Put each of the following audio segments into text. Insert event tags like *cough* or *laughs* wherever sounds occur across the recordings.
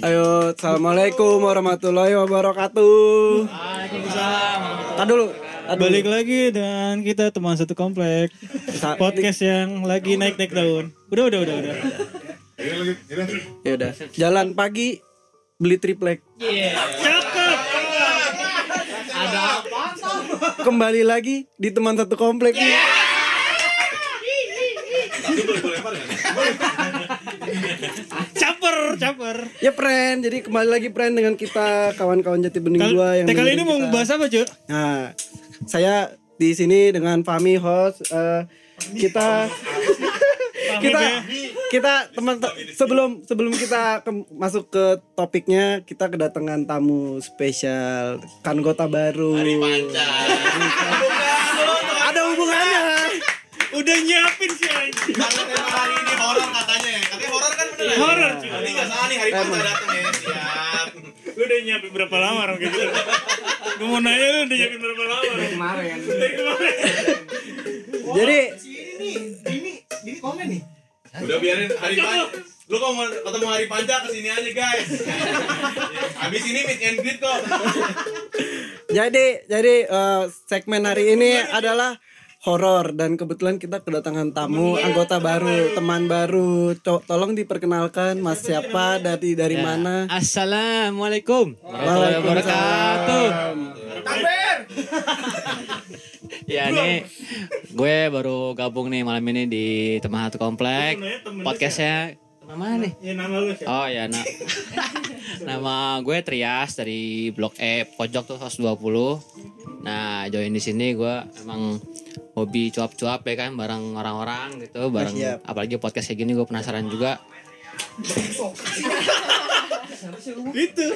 Ayo, assalamualaikum warahmatullahi wabarakatuh. Waalaikumsalam. Tadi dulu. Tadi dulu. Balik lagi dan kita teman satu komplek. Podcast yang lagi naik-naik daun. Udah, udah, udah, udah. Ya udah. Jalan pagi beli triplek. Cakep. Kembali lagi di teman satu komplek. Caper, caper. Ya friend, jadi kembali lagi friend dengan kita kawan-kawan Jati Bening Kal- gua yang kali ini mau bahas apa, Cuk? Nah, saya di sini dengan Fami host. Eh, kita kita kita teman sebelum sebelum kita ke- masuk ke topiknya kita kedatangan tamu spesial kanggota baru. Ada hubungannya. Udah nyiapin sih anjing. Karena tema hari ini horor horor cuy. Nanti nggak salah nih hari Panca datang ya. Siap. Lu udah nyiapin berapa lama orang kayak gitu? Gue mau nanya lu udah nyiapin berapa lama? Dari kemarin. Dari kemarin. jadi Ini komen nih. Udah biarin hari Panca. Lu kalau mau ketemu hari Panca ke sini aja guys. Habis ini meet and greet kok. jadi jadi eh, segmen hari ini adalah horor dan kebetulan kita kedatangan tamu anggota baru teman baru Co- tolong diperkenalkan mas siapa dari dari mana Assalamualaikum warahmatullahi wabarakatuh. ya ini gue baru gabung nih malam ini di teman satu komplek. Podcastnya teman mana nih? Ya nama lu siapa? Oh ya nak. *laughs* Nama gue Trias dari Blok E Pojok tuh 120. Nah, join di sini gue emang hobi cuap-cuap ya kan bareng orang-orang gitu, bareng siap. apalagi podcast kayak gini gue penasaran juga. Itu.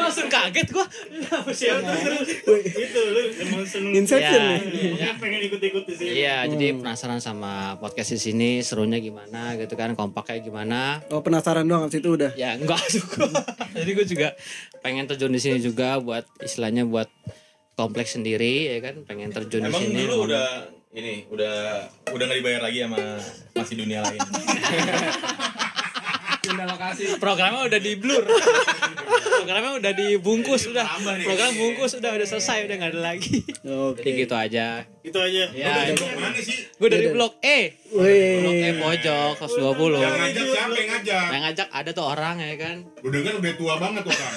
Langsung kaget gue. Itu lu emang seneng. Inception Ya, Ya, pengen ikut-ikut di sini. Iya, jadi penasaran sama podcast di sini serunya gimana gitu kan, kompaknya gimana. oh penasaran doang abis itu udah Ya enggak *laughs* juga. jadi gue juga pengen terjun di sini juga buat istilahnya buat kompleks sendiri ya kan, pengen terjun di Emang sini. dulu udah ini udah udah nggak dibayar lagi sama masih dunia lain. *laughs* Programnya udah di blur. Programnya udah dibungkus udah. Program bungkus udah udah selesai udah nggak ada lagi. oke Jadi gitu aja. Itu aja. Ya, Blok mana sih? gue dari blok E. Wih. Blok E pojok 120. Yang ngajak siapa yang ngajak? Yang ngajak ada tuh orang ya kan. Gue denger udah tua banget tuh kan.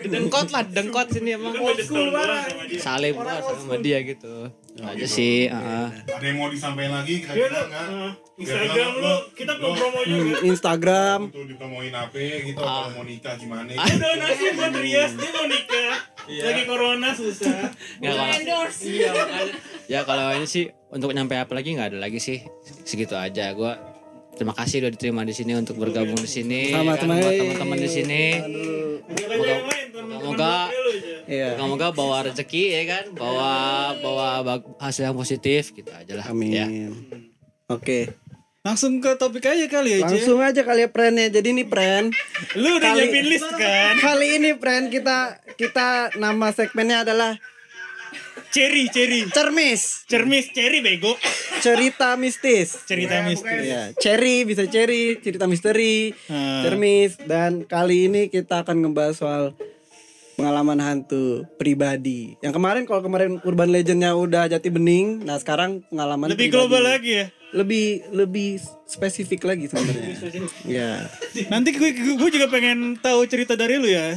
*laughs* Dengkot lah, dengkot sini emang. Kan doang sama dia. Salim banget sama dia gitu. Itu aja sih. heeh. Ada yang mau disampaikan lagi Ya kira-kira lu, nggak? uh, Instagram lu, kita mau promo juga. Hmm, Instagram Untuk dipromoin apa gitu atau mau nikah gimana? Udah nasib buat Rias, dia mau nikah. Lagi corona susah. Nggak, kalau, Iya, makanya. Ya kalau ini sih untuk nyampe apa lagi nggak ada lagi sih segitu aja. Gua terima kasih udah diterima di sini untuk bergabung di sini. Sama kan, buat teman-teman di sini. Temen-temen Moga- aja. Iya Semoga bawa rezeki ya kan, bawa bawa hasil yang positif gitu aja lah. Amin Ya. Oke Langsung ke topik aja kali aja. Langsung aja kali ya friend ya Jadi nih friend Lu udah Kali- nyiapin list kan? Kali ini friend kita Kita nama segmennya adalah Cherry, cherry. Cermis Cermis, cherry bego. Cerita mistis Cerita mistis. Ya, cherry bisa cherry, cerita misteri, Hmm. cermis dan kali ini kita akan ngebahas soal pengalaman hantu pribadi. Yang kemarin kalau kemarin urban legendnya udah jati bening, nah sekarang pengalaman Lebih pribadi. global lagi ya. Lebih lebih spesifik lagi sebenarnya. ya. Nanti gue, gue juga pengen tahu cerita dari lu ya.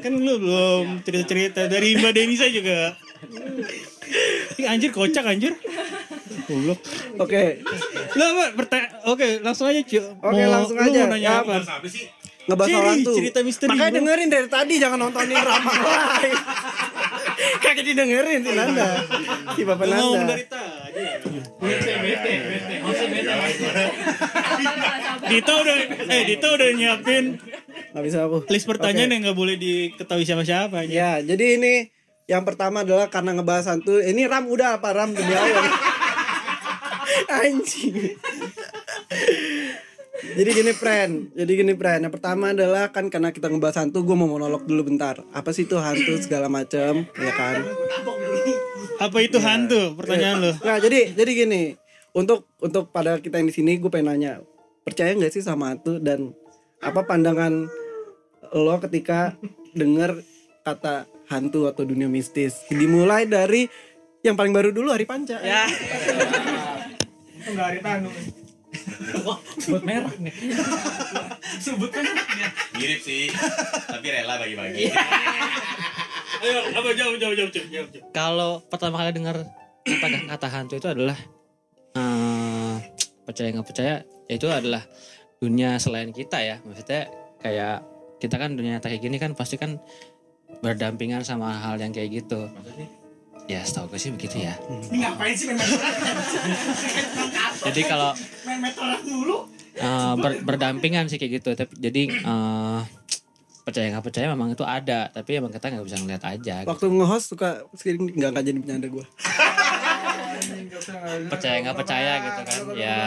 Kan lu belum cerita-cerita dari Mbak Denisa juga. Anjir kocak anjir. Goblok. Oke, Lah, apa? Pertanyaan. Oke, langsung aja, Cuk. Oke, Mau- langsung lu aja. Mau nanya Ya, apa? Siapa sih? ngebahas hantu. cerita misteri, Makanya bro. dengerin dari tadi jangan nontonin *laughs* ramah lain. Kagak didengerin si Nanda. Si Bapak Lu ngomong Nanda. dari tadi. Dito udah eh Dito udah nyiapin Gak bisa aku. list pertanyaan yang nggak boleh diketahui siapa-siapa aja. Ya, jadi ini yang pertama adalah karena ngebahas hantu. Ini Ram udah apa Ram demi Allah. *laughs* Anjing. jadi gini friend, jadi gini friend. Yang pertama adalah kan karena kita ngebahas hantu, gue mau monolog dulu bentar. Apa sih itu hantu segala macam, ya kan? Apa itu hantu? Pertanyaan lu. Nah, jadi jadi gini. Untuk untuk pada kita yang di sini, gue pengen nanya. percaya nggak sih sama hantu dan apa pandangan lo ketika dengar kata hantu atau dunia mistis dimulai dari yang paling baru dulu hari panca Ya. Enggak hari tanu. Buat merah nih. Sebutkan dia. Mirip sih, tapi rela bagi-bagi. Ayo, apa jawab jawab jawab jawab. jawab. Kalau pertama kali dengar kata kata hantu itu adalah eh, percaya nggak percaya ya itu adalah dunia selain kita ya maksudnya kayak kita kan dunia nyata kayak gini kan pasti kan berdampingan sama hal yang kayak gitu. Ya setahu gue sih begitu ya. Ini ngapain sih main *laughs* jadi kalau Main meteran dulu. eh, ber- berdampingan sih kayak gitu. Tapi jadi eh, percaya nggak percaya memang itu ada. Tapi emang kita nggak bisa ngeliat aja gitu. waktu nge-host suka sering nggak nggak jadi bercanda gue percaya nggak percaya gitu kan. Ya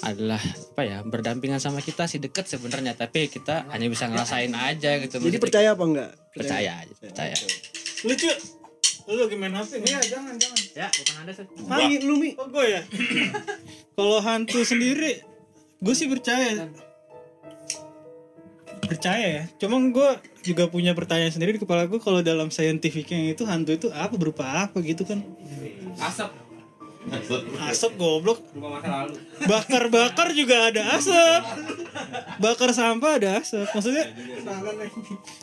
adalah apa ya berdampingan sama kita sih deket sebenarnya tapi kita hanya bisa ngerasain aja gitu jadi Maksudnya percaya apa enggak percaya aja percaya Lucu. Lu lagi main HP? Iya, jangan, jangan. ya bukan ada sih Mami, lu mi Oh, gue ya. *clears throat* Kalau hantu sendiri, gue sih percaya. Percaya ya. Cuma gue juga punya pertanyaan sendiri di kepala gue kalau dalam scientificnya itu hantu itu apa berupa apa gitu kan? Asap goblok. Bakar-bakar juga ada asap. Bakar sampah ada asap. Maksudnya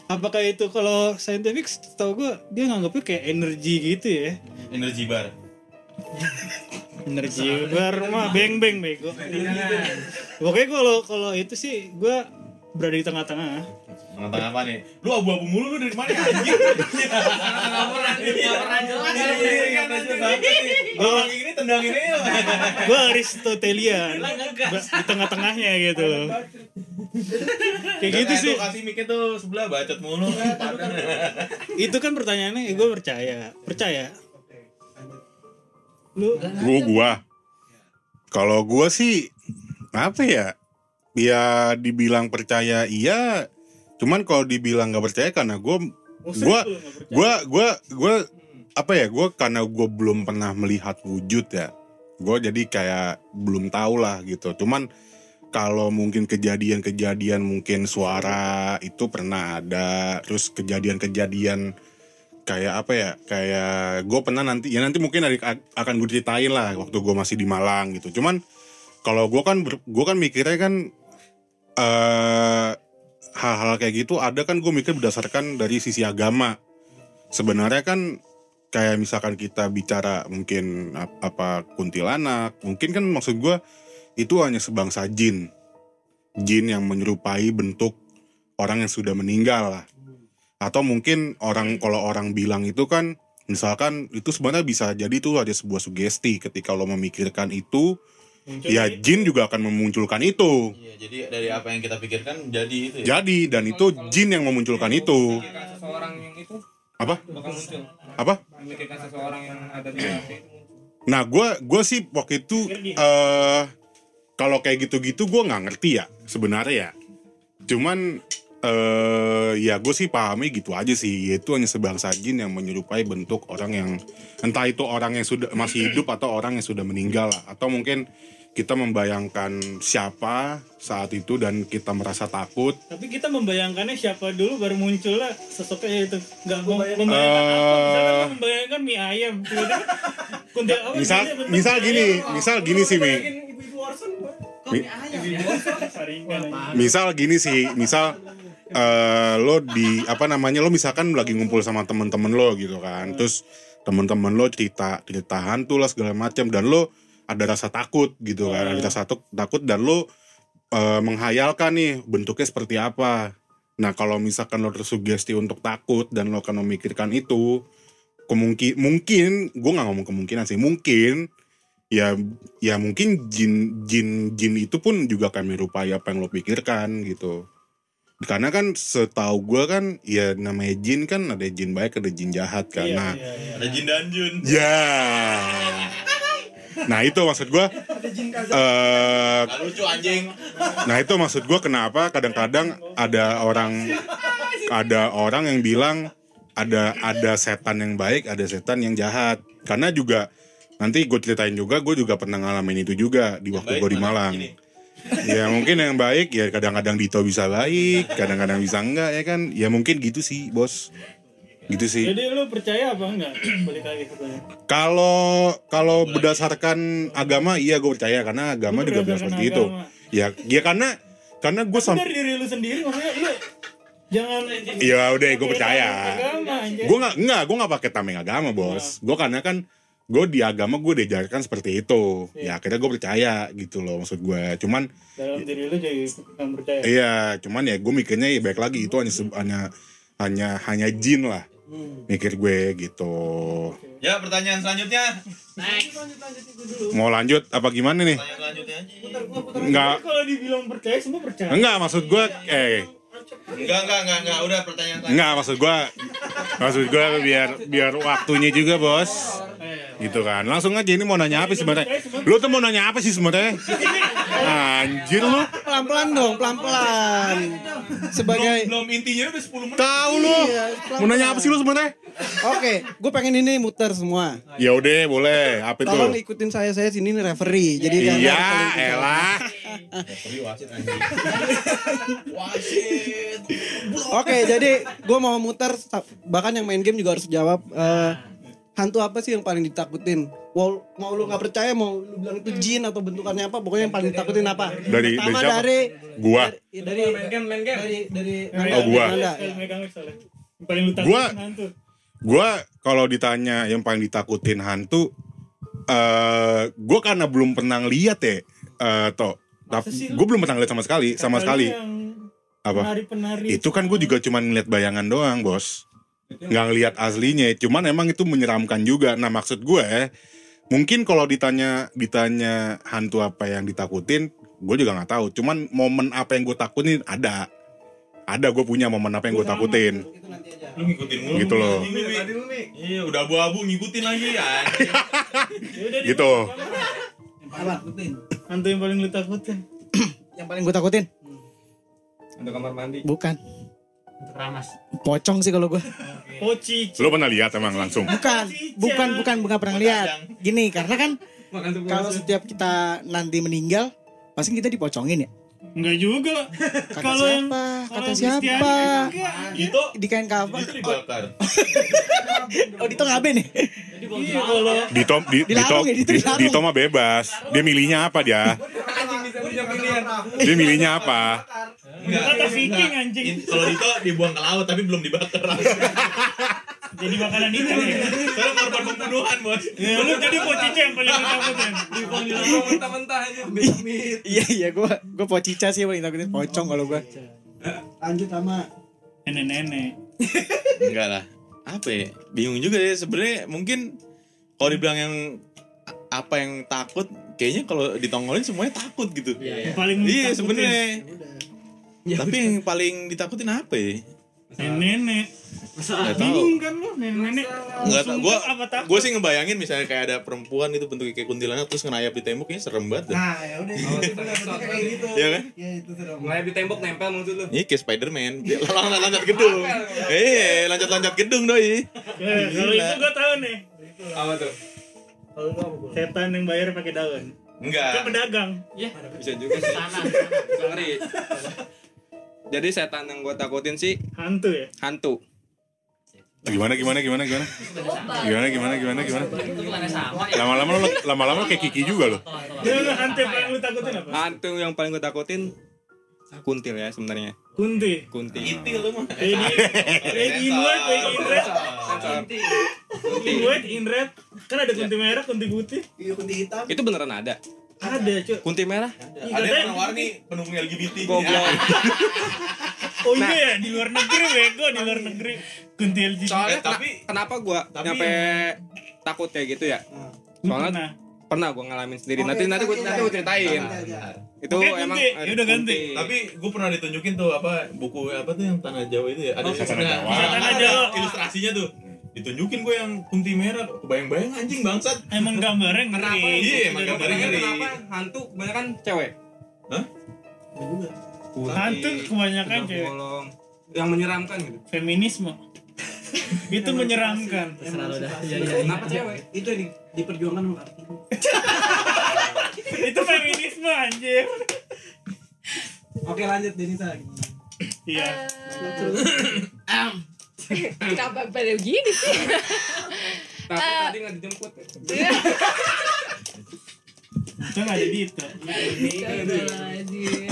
apakah itu kalau scientific tau gue dia nganggapnya kayak energi gitu ya. Energi bar. Energi bar mah beng beng bego. Pokoknya kalau kalau itu sih gue berada di tengah-tengah. Nonton apa nih? Lu abu-abu mulu lu dari mana anjing? Enggak pernah enggak pernah jelas. Orang ini tendangin aja. *laughs* Gue Aristotelian di tengah-tengahnya gitu loh. Kayak gitu sih. Kasih mic tuh sebelah bacot mulu. Itu kan pertanyaannya gue percaya. Percaya. Lu Gua gua. Kalau gua sih apa ya? Ya dibilang percaya iya, cuman kalau dibilang nggak percaya karena gua gua gua gua gua apa ya? Gua karena gua belum pernah melihat wujud ya. Gua jadi kayak belum tahu lah gitu. Cuman kalau mungkin kejadian-kejadian mungkin suara itu pernah ada, terus kejadian-kejadian kayak apa ya kayak gue pernah nanti ya nanti mungkin akan gue ceritain lah waktu gue masih di Malang gitu cuman kalau gue kan gue kan mikirnya kan eh hal-hal kayak gitu ada kan gue mikir berdasarkan dari sisi agama. Sebenarnya kan kayak misalkan kita bicara mungkin ap- apa kuntilanak mungkin kan maksud gue itu hanya sebangsa jin. Jin yang menyerupai bentuk orang yang sudah meninggal lah. Atau mungkin orang kalau orang bilang itu kan misalkan itu sebenarnya bisa jadi itu ada sebuah sugesti ketika lo memikirkan itu ya jin juga akan memunculkan itu. Iya, jadi dari apa yang kita pikirkan jadi itu ya. jadi dan itu jin yang memunculkan itu. seseorang yang itu apa? bakal muncul. Apa? Memikirkan seseorang yang ada di hati. Nah gue gue sih waktu itu eh kalau kayak gitu-gitu gue nggak ngerti ya sebenarnya ya. Cuman eh ya gue sih pahami gitu aja sih. Yaitu hanya sebangsa jin yang menyerupai bentuk orang yang entah itu orang yang sudah masih hidup atau orang yang sudah meninggal lah. atau mungkin kita membayangkan siapa saat itu dan kita merasa takut. Tapi kita membayangkannya siapa dulu baru muncul lah sosoknya itu. Nggak mau membayangkan apa Eh. misalnya lu membayangkan mie ayam kuntil apa misal misal mie gini ayam. misal gini sih mi. ibu-ibu Orson Mi- aja. misal gini sih misal eh lo di apa namanya lo misalkan lagi ngumpul sama temen-temen lo gitu kan. Terus temen-temen lo cerita cerita hantu lah segala macam. Dan lo ada rasa takut gitu kan ada rasa takut dan lo eh, menghayalkan nih bentuknya seperti apa. Nah kalau misalkan lo tersugesti untuk takut dan lo akan memikirkan itu kemungkin mungkin gue nggak ngomong kemungkinan sih mungkin ya ya mungkin jin jin jin itu pun juga akan menyerupai apa yang lo pikirkan gitu. Karena kan setahu gue kan ya namanya jin kan ada jin baik ada jin jahat kan. Iya, nah iya, iya. Ada Jin dan Jun. ya *laughs* nah itu maksud gue eh Gak lucu anjing. nah itu maksud gue kenapa kadang-kadang ada orang ada orang yang bilang ada ada setan yang baik ada setan yang jahat karena juga nanti gue ceritain juga gue juga pernah ngalamin itu juga di waktu gue di? Malang Ini. ya mungkin yang baik ya kadang-kadang Dito bisa baik kadang-kadang bisa enggak ya kan ya mungkin gitu sih bos gitu sih. Jadi lu percaya apa enggak? *clears throat* Balik lagi pertanyaan. kalau kalau berdasarkan agama iya gue percaya. Karena agama Lu juga bilang berdasarkan seperti itu agama. ya ya karena karena gue Tapi sam dari diri lu sendiri maksudnya lu jangan ya udah gue percaya. gue nggak nggak gue nggak pakai tameng agama bos. Gue karena kan gue di agama gue diajarkan seperti itu. Ya akhirnya gue percaya gitu loh maksud gue cuman Dalam diri lu jadi percaya. iya cuman ya gue mikirnya ya baik lagi. Itu hanya hanya hanya hanya jin lah mikir gue gitu Ya pertanyaan selanjutnya. mau lanjut apa gimana nih Pertanyaan selanjutnya aja. nggak Tapi kalau dibilang percaya semua percaya. enggak maksud gue eh Enggak enggak enggak enggak. Udah pertanyaan enggak maksud gue maksud gue biar biar waktunya juga bos. Gitu kan. Langsung aja ini mau nanya apa sih sebenarnya? Lu tuh mau nanya apa sih sebenarnya? Anjir lu. Pelan-pelan dong, pelan-pelan. Sebagai Belum intinya udah 10 menit. tahu lu. Mau nanya apa sih lu sebenarnya Oke, gue pengen ini muter semua. ya udah boleh apa itu Tolong ikutin saya, saya sini nih referee. Jadi iya elah Sorry wasit anjing. Wasit. *laughs* Oke, jadi gue mau muter. Bahkan yang main game juga harus jawab. eh, hantu apa sih yang paling ditakutin? Mau, mau lu nggak percaya, mau lu bilang itu jin atau bentukannya apa? Pokoknya yang paling ditakutin apa? Dari- Pertama dari siapa? dari Gua. dari dari Main game, main game. dari dari Oh, gua. Nanda. Sekali megang soalnya. Yang paling lu Gua- Gua kalau ditanya yang paling ditakutin hantu eh gua karena belum pernah lihat ya eh toh tapi gue belum pernah lihat sama sekali sama Kali sekali. yang apa? Penari-penari. itu kan gue juga cuma ngeliat bayangan doang bos. Nggak ngeliat aslinya cuman emang itu menyeramkan juga. Nah maksud gue mungkin kalau ditanya ditanya hantu apa yang ditakutin gue juga nggak tahu. Cuman momen apa yang gue takutin ada ada gue punya momen apa yang gue takutin Lu ngikutin mulu. Gitu loh. Iya, udah abu-abu ngikutin lagi *laughs* di- gitu Hantu yang paling lu takutin. *clears throat* Yang paling gue takutin Untuk kamar mandi. bukan Keramas. pocong sih kalau gue. Oh, cici. lo pernah lihat emang langsung Bukan, bukan, bukan, bukan pernah lihat. Gini, karena kan kalau setiap kita nanti meninggal, pasti kita dipocongin ya. Enggak juga. *laughs* Kata Kalau yang siapa? kalau Kata Kristiani siapa? enggak. Itu Di kain kafan. itu dibakar. Oh, Dito ngaben nih. Iya kalau Dito di, Dito, ya, Dito. Dito mah bebas dia milihnya apa dia dia milihnya apa udah kata Viking anjing. In- Kalau itu dibuang ke laut tapi belum dibakar. *laughs* Jadi makanan ikan ya. Soalnya korban pembunuhan, Bos. Ya lu jadi pocica yang paling lu takutin. Dibuang di laut mentah-mentah aja. Mit. Iya, iya, gue gue pocica sih yang paling takutin pocong kalau gue. Lanjut sama Nenek-nenek. Enggak lah. Apa ya? Bingung juga ya sebenarnya mungkin kalau dibilang yang apa yang takut kayaknya kalau ditongolin semuanya takut gitu. Yang paling lu Iya sebenarnya. Tapi yang paling ditakutin apa ya? Nenek-nenek. Gak Bingung tahu. kan lu tahu. Gua Sungkem apa takut? gue sih ngebayangin misalnya kayak ada perempuan itu bentuknya kayak kuntilanak terus ngerayap di tembok kayaknya serem banget. Nah, ya udah. kayak gitu. Iya kan? Ya itu serem. Mulai di tembok nempel maksud lu. Ini kayak Spiderman, dia *laughs* loncat-loncat gedung. Eh, loncat-loncat gedung doi. Eh, kalau itu gua tahu nih. Apa tuh? Setan yang bayar pakai daun. Kan Enggak. pedagang. Bisa juga sih. Sana. Bisa ngeri. *laughs* Jadi setan yang gue takutin sih hantu ya? Hantu. Gimana gimana gimana gimana? Gimana gimana gimana gimana? Lama-lama lo lama-lama kayak Kiki juga lo. hantu yang paling gue takutin apa? Hantu yang paling gue takutin kuntil ya sebenarnya. Kunti. Kunti. Kunti lo mah. Lady Inward, Lady Inred. Kunti. Inward, Inred. Kan ada kunti merah, kunti putih. Iya, kunti hitam. Itu beneran ada. Ada, cuy. Kunti merah? Ada katanya- yang warna-warni pendukung LGBT. Goblok. *laughs* Oh iya ya, di luar negeri bego, di luar negeri. Kunti LGBT. Soalnya Eh, tapi- kena- kenapa gua tapi nyampe takut kayak gitu ya? Lu Soalnya pernah? pernah gua ngalamin sendiri. Oke, nanti nanti gua nanti gua ceritain. Itu Oke, emang ganti. ada Yaudah, ganti. kunti. Tapi gue pernah ditunjukin tuh apa buku apa tuh yang tanah Jawa itu ya. Ada Oh, Tanah nah, Jawa. nah, Tanah ada Jawa. ilustrasinya tuh. Ditunjukin gue yang kunti merah, kebayang-bayang anjing bangsat. Emang gambarnya ngeri. Iya, emang gambarnya ngeri. Kenapa hantu kebanyakan cewek? Hah? Putih, Hantu kebanyakan cewek. bolong. Yang menyeramkan gitu. Feminisme. *laughs* itu menyeramkan. Kenapa cewek? Itu di diperjuangkan sama itu feminisme anjir. Oke lanjut Denisa. Iya. Kenapa pada begini sih? Tapi Eh. tadi nggak dijemput. Kita nggak ada Dito. Astagfirullahaladzim.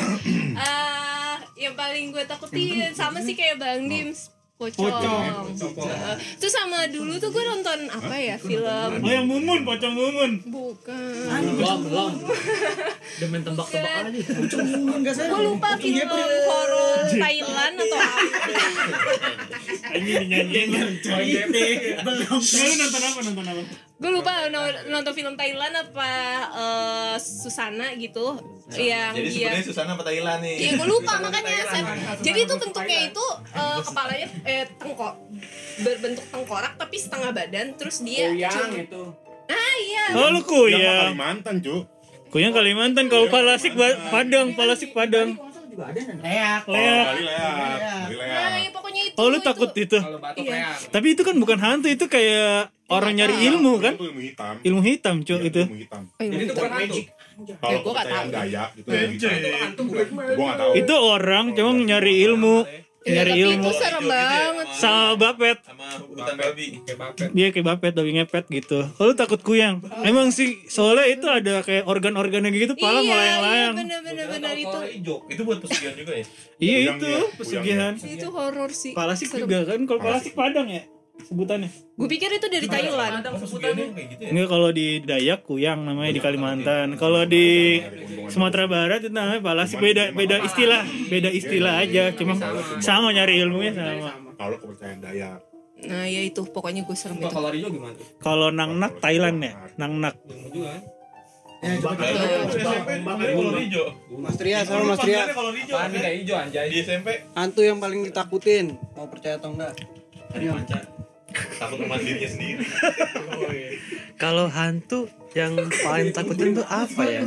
Ah, yang paling gue takutin sama sih kayak Bang Dims pocong. Heeh. Terus sama dulu tuh gue nonton apa ya film Oh yang mumun, pocong mumun. bukan. belum belum demen tembak-tembak aja Gue lupa film horor Thailand atau apa. Ini dinyanyiin. Lu nonton apa? Nonton apa? Gue lupa no- nonton film Thailand apa eh, Susana gitu yang Jadi dia sebenarnya Susana apa Thailand nih? Iya gue lupa makanya Sam. Jadi itu bentuknya itu eh, kepalanya eh tengkok berbentuk tengkorak tapi setengah badan terus dia cuma- itu. Ah iya. Oh lu Yang kuyang. Kalimantan, Cuk. Kuyang Kalimantan. Kalau Palasik Padang, Palasik Padang. Leak. Leak. Bali leak. Bali Nah, leak. ya pokoknya itu. Oh lu takut itu? Kalau batuk Iya. Tapi itu kan bukan hantu, itu kayak orang nyari ilmu kan? Itu ilmu hitam. Ilmu hitam, Cuk, Iya, itu. Ilmu hitam. Jadi itu bukan hantu. Kalau gua nggak kepercayaan tahu. Itu. Hantu bukan. Gua nggak tahu. Itu orang cuma nyari ilmu, Iya, nyari tapi ilmu. itu serem banget. Sama bapet. Sama hutan babi. Kayak bapet. Dia kayak bapet, babi ngepet gitu. Kalau lu takut kuyang. Emang sih, soalnya itu ada kayak organ-organnya gitu, pala iya, iya melayang-layang. bener-bener bener itu. hijau. Itu buat pesugihan juga ya? Iya itu, pesugihan. Itu horor sih. Palasik Serem. juga kan, kalau Palasik Padang ya sebutannya. Gue pikir itu dari Thailand. Kayak gitu ya? Enggak kalau di Dayak kuyang namanya di Kalimantan. Kalau di Sumatera Barat itu namanya Palasik beda beda istilah, beda istilah aja. Cuma sama nyari ilmunya sama. Kalau kepercayaan Dayak. Nah ya itu pokoknya gue serem Kalau itu. kalau Rijo gimana? Kalau Nangnak Thailand ya, Nangnak. Kan? Ya. Mas Tria sama Mas Tria. kalau hijau. Apaan hijau anjay. Di SMP Hantu yang paling ditakutin. Mau percaya atau enggak? panca. Takut sama dirinya sendiri. kalau hantu yang paling takutin tuh apa ya?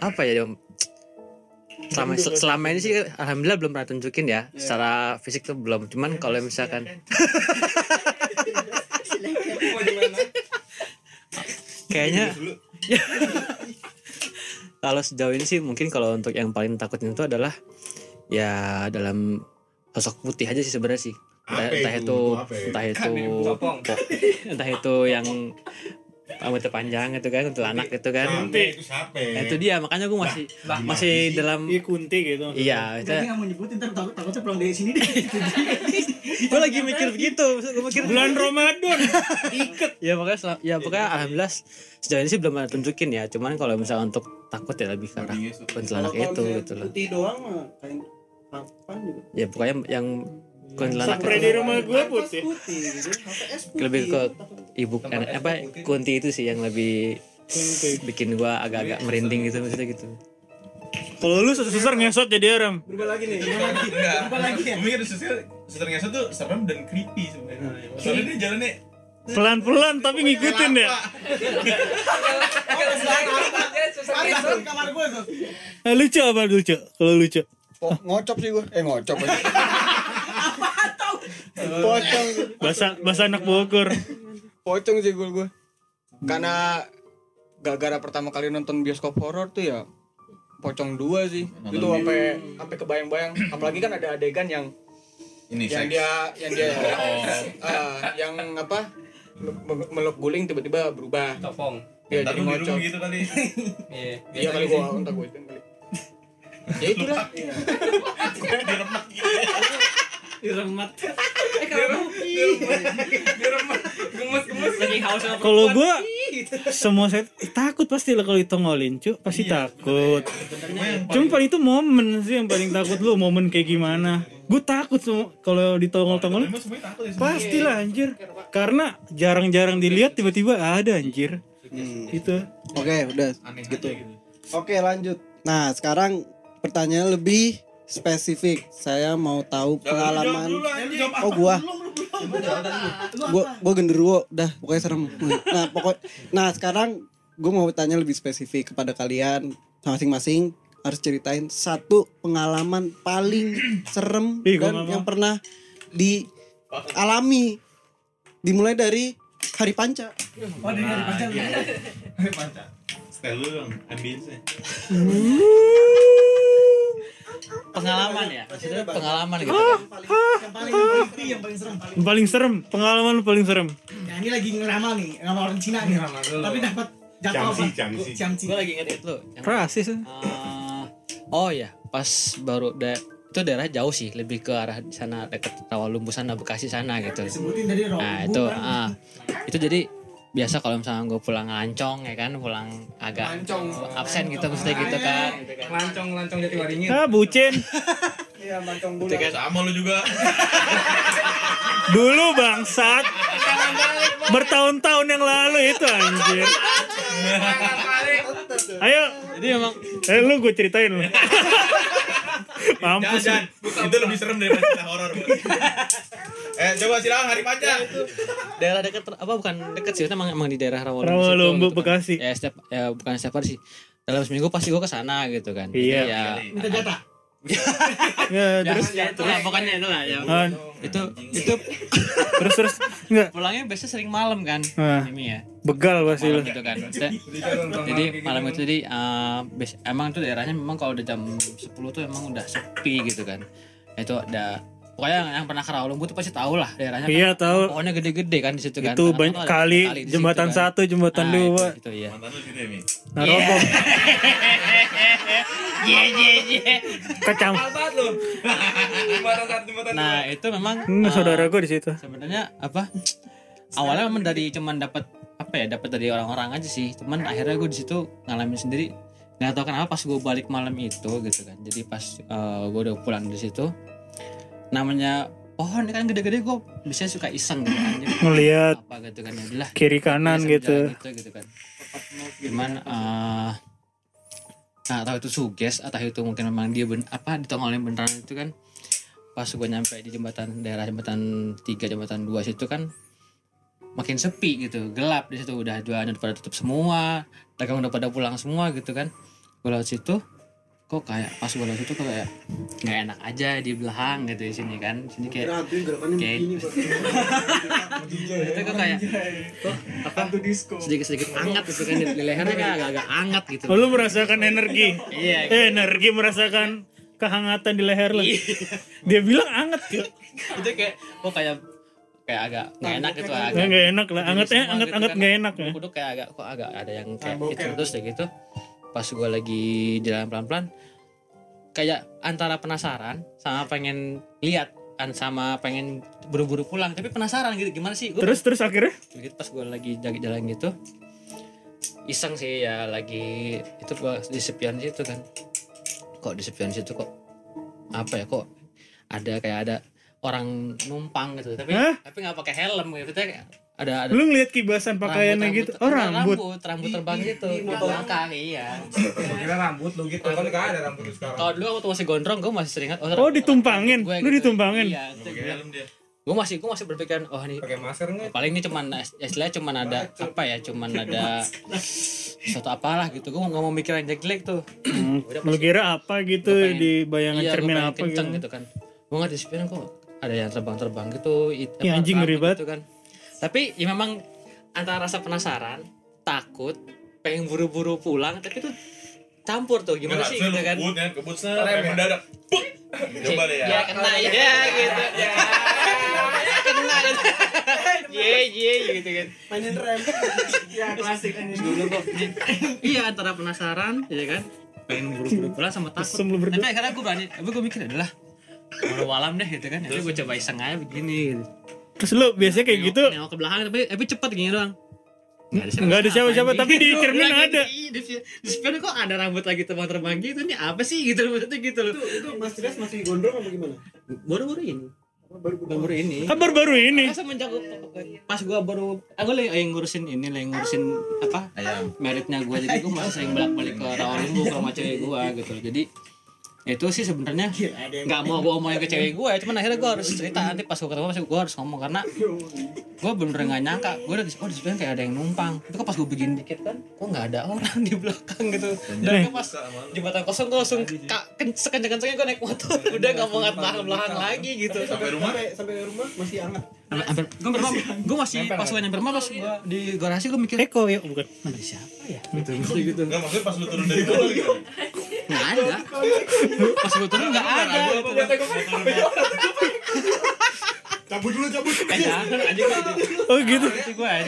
apa ya Dom? *clears throat* selama selama ini sih alhamdulillah. belum pernah tunjukin ya. Secara fisik tuh belum. Cuman kalau misalkan Mau gimana? kayaknya *laughs* kalau sejauh ini sih mungkin kalau untuk yang paling takutin itu adalah ya dalam sosok putih aja sih sebenarnya sih entah, entah itu? itu ya? entah itu Sopong. entah itu yang rambutnya panjang gitu kan untuk anak gitu kan Sampai itu siapa? Nah, itu dia makanya gue masih masih dalam Iya kunti gitu. iya itu nggak mau nyebutin ntar takut takutnya pulang dari sini deh. *laughs* gue lagi mikir begitu gue mikir Bulan Ramadan. *laughs* ya pokoknya sel- ya pokoknya alhamdulillah sejauh ini sih belum ada tunjukin ya cuman kalau misalnya untuk takut ya lebih karena kuntilanak itu gitu loh Putih doang mah kain kapan juga. ya pokoknya yang kuntilanak Spray di rumah gue putih. Putih gitu. Sampai lebih ke ibu kan apa kunti itu sih yang lebih bikin gua agak-agak merinding gitu maksudnya gitu Kalau lu susah ngesot jadi aram. Berubah lagi nih. Enggak. Apa lagi ya? Gue mikir suster ngesot tuh serem dan creepy sebenarnya. Soalnya dia jalannya Pelan-pelan tapi ngikutin ya. gue. Eh, lucu apa lucu? Kalau lucu. Oh, ngocop sih gue. Eh ngocop aja. Pocong. Bahasa bahasa anak Bogor. pocong sih gue gue karena gara-gara pertama kali nonton bioskop horor tuh ya pocong dua sih itu sampai sampai kebayang-bayang apalagi kan ada adegan yang ini yang seks. dia yang dia ah, *laughs* yang apa me- meluk guling tiba-tiba berubah Sopong. dia Ntar jadi ngocok gitu kali. *laughs* Iya. iya kali gua entar gua itu kali ya itulah *laughs* Diremek gitu. Diremat. Lagi *laughs* haus sama Kalau gua semua saya eh, takut pasti lah kalau ditongolin, cu. Pasti takut. Cuma paling itu momen sih yang paling takut lu, momen kayak gimana. Gue takut semua kalau ditongol-tongol. Emang semuanya takut ya. Pastilah anjir. Karena jarang-jarang dilihat tiba-tiba ada anjir. Itu. Oke, udah. Aneh gitu. gitu. Oke, lanjut. Nah, sekarang pertanyaan lebih spesifik. Saya mau tahu pengalaman. Oh, gua. Gua gua genderuwo, dah pokoknya serem. Nah, pokok Nah, sekarang gua mau tanya lebih spesifik kepada kalian masing-masing harus ceritain satu pengalaman paling serem Ih, dan yang pernah dialami. Dimulai dari hari panca. Hari panca. Style lu dong, ambience *laughs* pengalaman ya? Maksudnya pengalaman gitu. Yang paling creepy yang paling serem Yang paling serem pengalaman lu paling serem. Nah ini lagi ngeramal nih ngeramal orang Cina nih. Tapi dapat jatuh apa? camsi gue lagi itu yang rasis Eh, oh ya, pas baru da itu daerah jauh sih, lebih ke arah sana dekat Rawalumbu sana Bekasi sana gitu. sebutin Nah itu, ah, itu jadi biasa kalau misalnya gue pulang lancong ya kan, pulang agak absen gitu maksudnya gitu kan. gitu kan. Lancong lancong jati waringin. ah bucin *laughs* iya mancong Gitu kan. Sama lu juga. dulu bangsat bertahun-tahun yang lalu itu anjir ayo Jadi emang eh lu gue ceritain lu *laughs* mampus Jangan, itu lebih serem daripada cerita horor. eh, coba silakan hari panjang. daerah dekat apa bukan dekat sih, emang, emang di daerah Rawalumbu. Rawalumbu, gitu kan. Bekasi. Ya setiap ya bukan setiap hari sih. Dalam seminggu pasti gue ke sana gitu kan. Jadi Iya. Ya, minta jatah *laughs* ya, terus ya, itu lah pokoknya itu lah ya. Ah, itu itu terus terus enggak pulangnya biasanya sering malam kan Ah. ini ya. begal pasti lu. malam gitu kan Maksudnya, jadi malam itu jadi eh, bes- emang tuh daerahnya memang kalau udah jam 10 tuh emang udah sepi gitu kan. Itu ada pokoknya yang, yang pernah ke Rawalumbu tuh pasti tahu lah daerahnya Iya, kan, tahu. pohonnya gede-gede kan di situ kan. Itu Tengah-tengah banyak ada kali di situ jembatan kan. satu jembatan Nah, dua. itu, itu ya Mantan lu sini Mi. nah roboh *laughs* ye ye ye. Kecam. Banget lu. Jembatan satu jembatan nah itu memang Hmm, eh, saudara gue di situ. sebenarnya apa? Awalnya memang dari cuman dapat apa ya dapat dari orang-orang aja sih. Cuman akhirnya gue di situ ngalamin sendiri. Nggak tahu kenapa pas gue balik malam itu gitu kan. Jadi pas gue udah pulang dari situ namanya pohon kan gede-gede gue biasanya suka iseng gitu anjir ngelihat apa gitu kan ya udahlah. kiri kanan gitu. gitu gitu kan. Cuman eh nah tahu itu suges atau itu mungkin memang dia ben, apa ditongolin beneran itu kan pas gue nyampe di jembatan daerah jembatan tiga jembatan dua situ kan makin sepi gitu gelap di situ. Udah jualan udah pada tutup semua dagang udah pada pulang semua gitu kan. Gue lewat situ kok kayak pas gue lewat situ kok kayak nggak enak aja di belakang gitu di sini kan. Sini kayak kayak *laughs* itu kok kayak kok apa? Sedikit sedikit hangat gitu kan di lehernya kayak agak agak hangat gitu. Oh, lu merasakan energi? Iya eh, energi merasakan kehangatan di leher lu? Dia bilang anget ya itu kayak kok kayak kayak agak nggak enak gitu agak nggak nggak enak lah. Angetnya semua anget gitu anget kan. nggak enak ya. Kudu kayak agak kok agak ada yang kayak itu terus kayak gitu pas gue lagi jalan pelan pelan kayak antara penasaran sama pengen lihat kan sama pengen buru-buru pulang tapi penasaran gitu gimana sih? Gue terus terus akhirnya? Gitu pas gue lagi jalan jalan gitu iseng sih ya lagi itu gua di sepian situ kan. Kok di sepian situ kok apa ya kok ada kayak ada orang numpang gitu tapi Hah? tapi nggak pakai helm gitu ada ada. Lu ngeliat kibasan pakaiannya rambut- gitu? Rambut- oh rambut. rambut. Rambut terbang gitu. di belakang iya. Kira rambut lu gitu. Kan enggak ada rambut sekarang. kalau dulu waktu masih gondrong gue masih sering ingat oh ditumpangin? gue lu gitu. ditumpangin? Iya gue masih gue masih berpikiran oh ini Pakai masker enggak? paling ini cuman istilahnya cuman ada apa ya? Cuman ada suatu apalah gitu. Gue nggak mau mikir yang jelek tuh. Hmm, lu kira apa gitu pengen- di bayangan iya, cermin apa gitu? gitu kan. Gue nggak disiplin kok ada yang terbang-terbang gitu it- Ya, anjing, ngeri banget. gitu kan tapi ya memang antara rasa penasaran takut pengen buru-buru pulang tapi tuh campur tuh. Gimana sih gitu kan? Kebut kan, kebut kayak mendadak. Puk. Coba deh ya. ya kena ya gitu. Ya kena gitu. Ye ye gitu kan. Mainin rem. Ya klasik dulu kok. Iya antara penasaran ya kan? Pengen buru-buru pulang sama takut. Tapi akhirnya gue berani tapi gue mikir adalah walau walam deh gitu kan. Jadi gue coba iseng aja begini gitu terus lu biasanya kayak gitu? nengok ke belakang tapi tapi cepet gini doang. Nggak ada siapa-siapa. Tapi di cermin ada. Di, di sepeda kok ada rambut lagi terbang-terbang gitu ini apa sih gitu maksudnya gitu loh. Itu itu Mas Tiras masih gondrong apa gimana? Baru-baru ini. Baru-baru ini. Kan baru-baru ini. Semenjak pas gua baru aku lagi lagi ngurusin ini lagi ngurusin apa? Meritnya gua jadi gua masih sering bolak-balik ke Rawalumbu ke rumah cewek gua gitu jadi itu sih sebenarnya nggak mau gua omongin ke cewek gua ya cuman akhirnya gua harus cerita. Nanti pas gua ketemu pasti gua harus ngomong karena gua bener-bener nggak nyangka. Gua udah di oh di sebelah kayak ada yang numpang. Itu kan pas gua begini dikit kan? kok nggak ada orang di belakang gitu. Dan kan pas jembatan kosong gua langsung ka- ken- sekenceng-kencengnya gua naik motor. Udah nggak mau ngat belakang-belakang lagi gitu. Sampai rumah. sampai sampai rumah masih hangat Hampir, gue berapa? Gue masih pas gue nyampe rumah pas gue di garasi gue mikir Eko ya bukan nama siapa ya? Gitu, gitu. Enggak maksudnya pas lu turun dari motor gitu. nggak ada pas gue turun nggak ada Cabut dulu cabut. Eh, jangan anjing Oh gitu.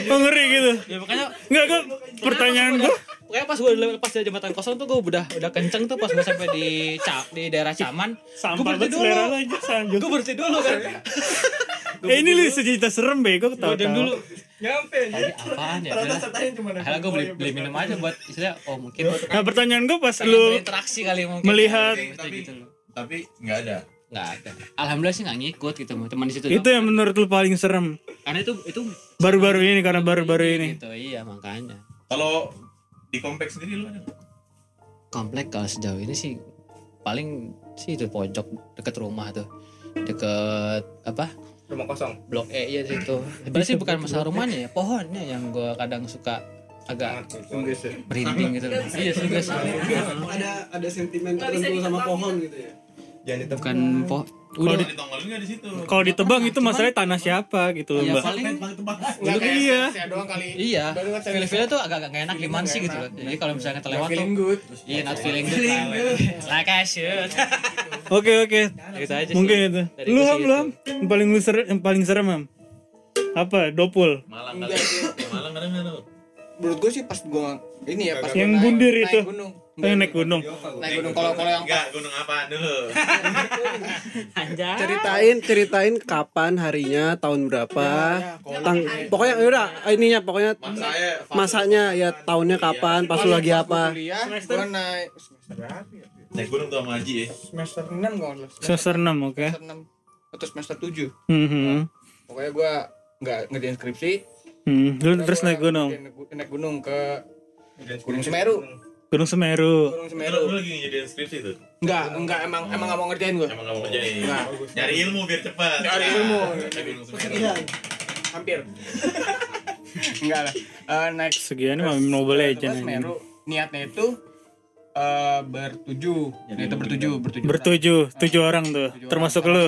Oh ngeri gitu. ya makanya Enggak gue pertanyaan gue Pokoknya pas gue lepas dari jembatan kosong tuh gue udah udah kenceng tuh pas gue sampai di Ca- di daerah Caman. Gue berhenti dulu. aja. Gue berhenti dulu kan. *laughs* Eh ini lu sejuta serem bego ketawa Gue diam dulu. Nyampe. Tadi apaan ya? Ternyata sertain cuma ada Akhirnya gue beli, beli minum aja buat istilah oh mungkin Nah pertanyaan gue pas lu berinteraksi kali mungkin. melihat- Kayak tapi gitu loh. tapi nggak ada Nggak ada. Alhamdulillah sih nggak ngikut gitu. Cuma di situ itu yang menurut lu paling serem Karena itu itu baru-baru ini karena baru-baru ini. Gitu, iya makanya. kalau di kompleks sendiri lu ada nggak? Komplek kalau sejauh ini sih paling sih itu pojok deket rumah tuh. Deket apa? Rumah kosong. Blok E ya situ. Sebenarnya sih bukan masalah rumahnya ya, pohonnya yang gue kadang suka agak merinding gitu. Iya sih guys. Ada ada sentimen tertentu sama pohon gitu ya. Jangan. Bukan po Kalau ditongolin di situ Kalau ditebang itu masalahnya tanah siapa gitu loh ya mbak. paling kayak iya. saya doang kali. iya. Feel-feelnya tuh agak agak enak gimana sih gitu loh. Jadi kalau misalnya kita lewat tuh. Iya, not feeling good. Like I should. *laughs* Oke oke. gitu. Mungkin itu. Lu ham lu ham. Yang paling lu serem, yang paling serem ham. Apa? Dopul. Malang kali Malang kadang Menurut gue sih pas gua ini ya pas Yang bundir itu. gunung. Yang naik gunung. Naik gunung kalau kalau yang enggak gunung apaan *laughs* dulu Anjay. Ceritain ceritain kapan harinya, tahun berapa. Tang pokoknya ya udah ininya pokoknya masanya ya tahunnya kapan, pas lu lagi apa. naik semester berapa ya? naik gunung tuh sama Haji ya Semester 6 kalau. Semester 6 oke. Semester 6 atau semester 7. Hmm. Pokoknya gua nggak ngerjain skripsi. Hmm. Terus naik gunung. Naik, naik gunung ke Gunung Semeru. Gunung Semeru. Gunung Semeru. lu lagi ngejadiin skripsi tuh Enggak, enggak emang emang nggak mau ngerjain gua. emang nggak mau kerjain Nah. nyari ilmu biar cepat Nyari ilmu. Semeru. Hampir. *laughs* enggak lah. Eh, naik Segian mah Mobile Legend. Semeru niatnya itu eh bertujuh. Nah, itu bertujuh, bertujuh. Bertujuh, tujuh orang tuh. Tujuh Termasuk orang lu.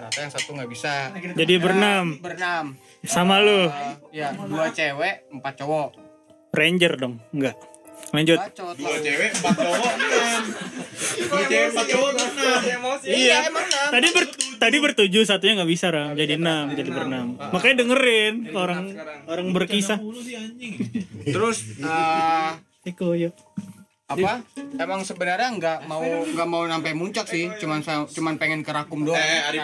Ternyata yang satu nggak bisa. Jadi berenam. Berenam. Sama lu. Eh, ya, dua cewek, empat cowok. Ranger dong. Enggak. Lanjut. Dua cewek empat cowok enam. Dua cewek empat cowok enam. Iya, emang enam. Tadi ber tadi bertujuh satunya nggak bisa ram jadi enam jadi berenam. Makanya dengerin orang orang berkisah. Terus eh Iko yuk apa? Emang sebenarnya nggak mau nggak mau sampai muncak sih. Cuman cuman pengen ke Rakum doang. Eh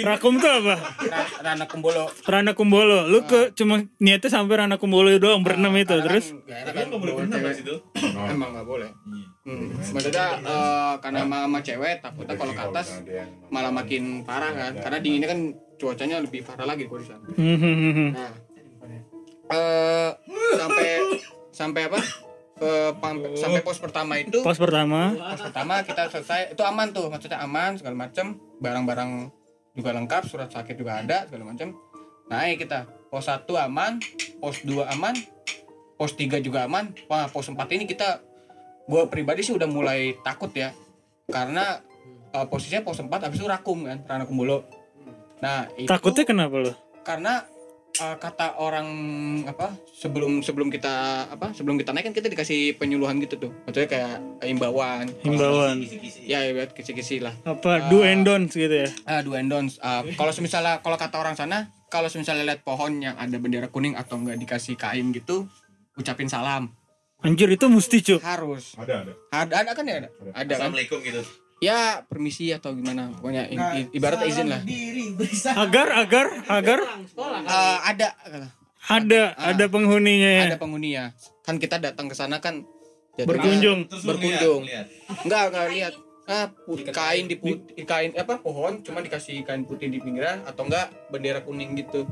Rakum tuh apa? Ra- Rana Kumbolo. Rana Kumbolo. Lu ke cuma niatnya sampai Rana Kumbolo doang berenam itu Karena terus? kan enak tapi kan nggak boleh di situ emang nggak boleh. Hmm. maksudnya eh, karena sama, sama cewek takutnya kalau ke atas malah makin parah kan. Karena dinginnya kan cuacanya lebih parah lagi kalau di sana. Hmm, hmm, hmm, nah eh sampai sampai apa pam- sampai pos pertama itu. Pos pertama. Pas pertama kita selesai. Itu aman tuh maksudnya aman segala macem. Barang-barang juga lengkap surat sakit juga ada segala macem. Naik kita. Pos 1 aman pos 2 aman pos 3 juga aman. Wah pos 4 ini kita gue pribadi sih udah mulai takut ya. Karena eh, posisinya pos 4 habis itu rakum kan Rana Kumbolo nah itu takutnya kenapa lu karena eh, kata orang apa sebelum sebelum kita apa sebelum kita naik kan kita dikasih penyuluhan gitu tuh. Maksudnya kayak imbauan. Himbauan ya ya buat kisi-kisi lah. Apa do and don'ts gitu ya? ah do and don'ts. Ah, kalau misalnya kalau kata orang sana kalau misalnya lihat pohon yang ada bendera kuning atau enggak dikasih kain gitu ucapin salam. Anjir itu mesti cu harus. Ada ada. Ada ada kan ya? Ada. Ada kan? Assalamualaikum gitu ya permisi atau gimana? Pokoknya i- i- ibaratnya izin lah. Diri agar agar agar. Ah, ada ada ada penghuninya ya? Ada penghuni ya. Kan kita datang ke sana kan berkunjung. terus Berkunjung. lihat, lihat. Enggak, enggak lihat. Ah, put- kain di put- kain apa pohon cuma dikasih kain putih di pinggiran atau enggak bendera kuning gitu.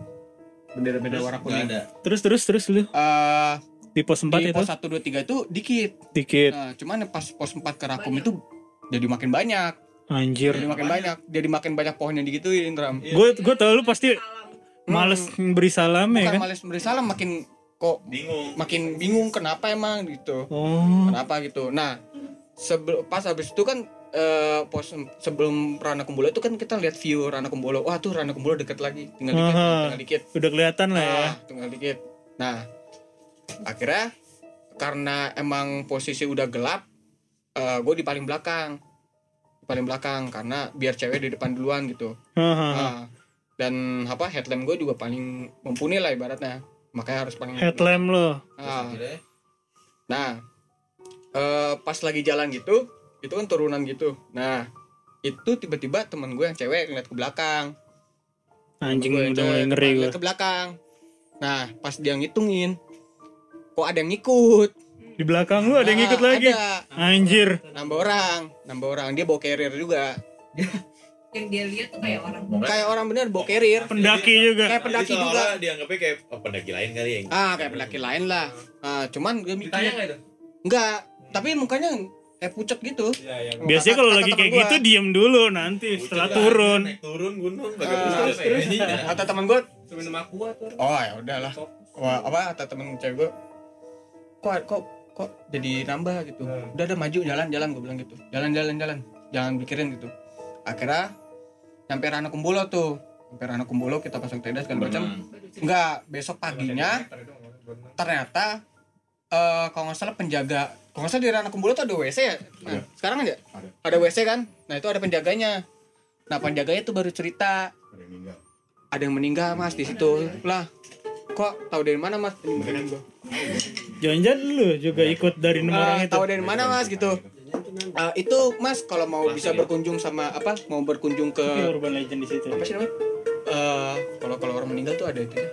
Bendera-bendera warna Nggak kuning. ada. Terus terus terus lu? Eh, di pos 4 di itu? pos 1 2 3 itu dikit. dikit. Nah, cuman pas pos 4 ke Rakum itu jadi makin banyak. anjir Jadi makin banyak. Jadi makin banyak pohon yang digituin, Ram. gue gue tau lu pasti males beri salam ya Bukan kan males beri salam makin kok bingung makin bingung kenapa emang gitu. oh Kenapa gitu. Nah, sebelum pas habis itu kan eh, pos sebelum Rana Kumbolo itu kan kita lihat view Rana Kumbolo. Wah, tuh Rana Kumbolo deket lagi. Tinggal dikit, Aha. tinggal dikit. udah kelihatan lah ya Ah, tinggal dikit. Nah, akhirnya karena emang posisi udah gelap, gue di paling belakang di paling belakang karena biar cewek di depan duluan gitu. Ah, dan apa headlamp gue juga paling mumpuni lah ibaratnya makanya harus paling Headlamp lo. Ah. nah eh, pas lagi jalan gitu itu kan turunan gitu nah itu tiba-tiba temen gue yang cewek ngeliat ke belakang Anjing Gue udah mulai ngeri gue. ke belakang nah pas dia ngitungin kok ada yang ngikut Di belakang lu ada yang ngikut lagi. ada. Anjir. nambah orang nambah orang dia bawa carrier juga *laughs* Yang dia lihat tuh kayak orang. kayak orang bener bawa carrier Pendaki juga. kayak pendaki Jadi juga dianggapnya kayak oh, pendaki lain kali ya. ah kayak pendaki lain lah ah, cuman gue mikir Ditanya nggak itu? enggak tapi mukanya kayak pucat gitu Iya, iya. Biasanya kalau lagi kayak gitu diem dulu nanti setelah turun. Naik turun gunung Ah, Iya. kata teman gue minum tuh. oh ya udahlah Wah, apa kata temen cewek gue kok kok kok jadi nambah gitu. Udah ada maju jalan jalan gue bilang gitu. Jalan jalan jalan. Jangan pikirin gitu. Akhirnya sampai Rana Kumbulo tuh. Sampai Rana Kumbulo kita pasang tenda segala macam. Enggak besok paginya ternyata eh kalau nggak salah penjaga kalau nggak salah di Rana Kumbulo tuh ada WC ya? Nah, sekarang aja? Ada. ada WC kan? Nah itu ada penjaganya. Nah penjaganya tuh baru cerita. Ada yang meninggal. ada yang meninggal mas di situ. Lah kok tahu dari mana mas. Jangan-jangan lu juga ikut dari nomor Ah, orang itu. tahu dari mana mas gitu Ah, itu mas kalau mau bisa berkunjung sama apa mau berkunjung ke Tapi urban legend di situ. apa sih namanya Eh, kalau kalau orang meninggal tuh ada itu ya.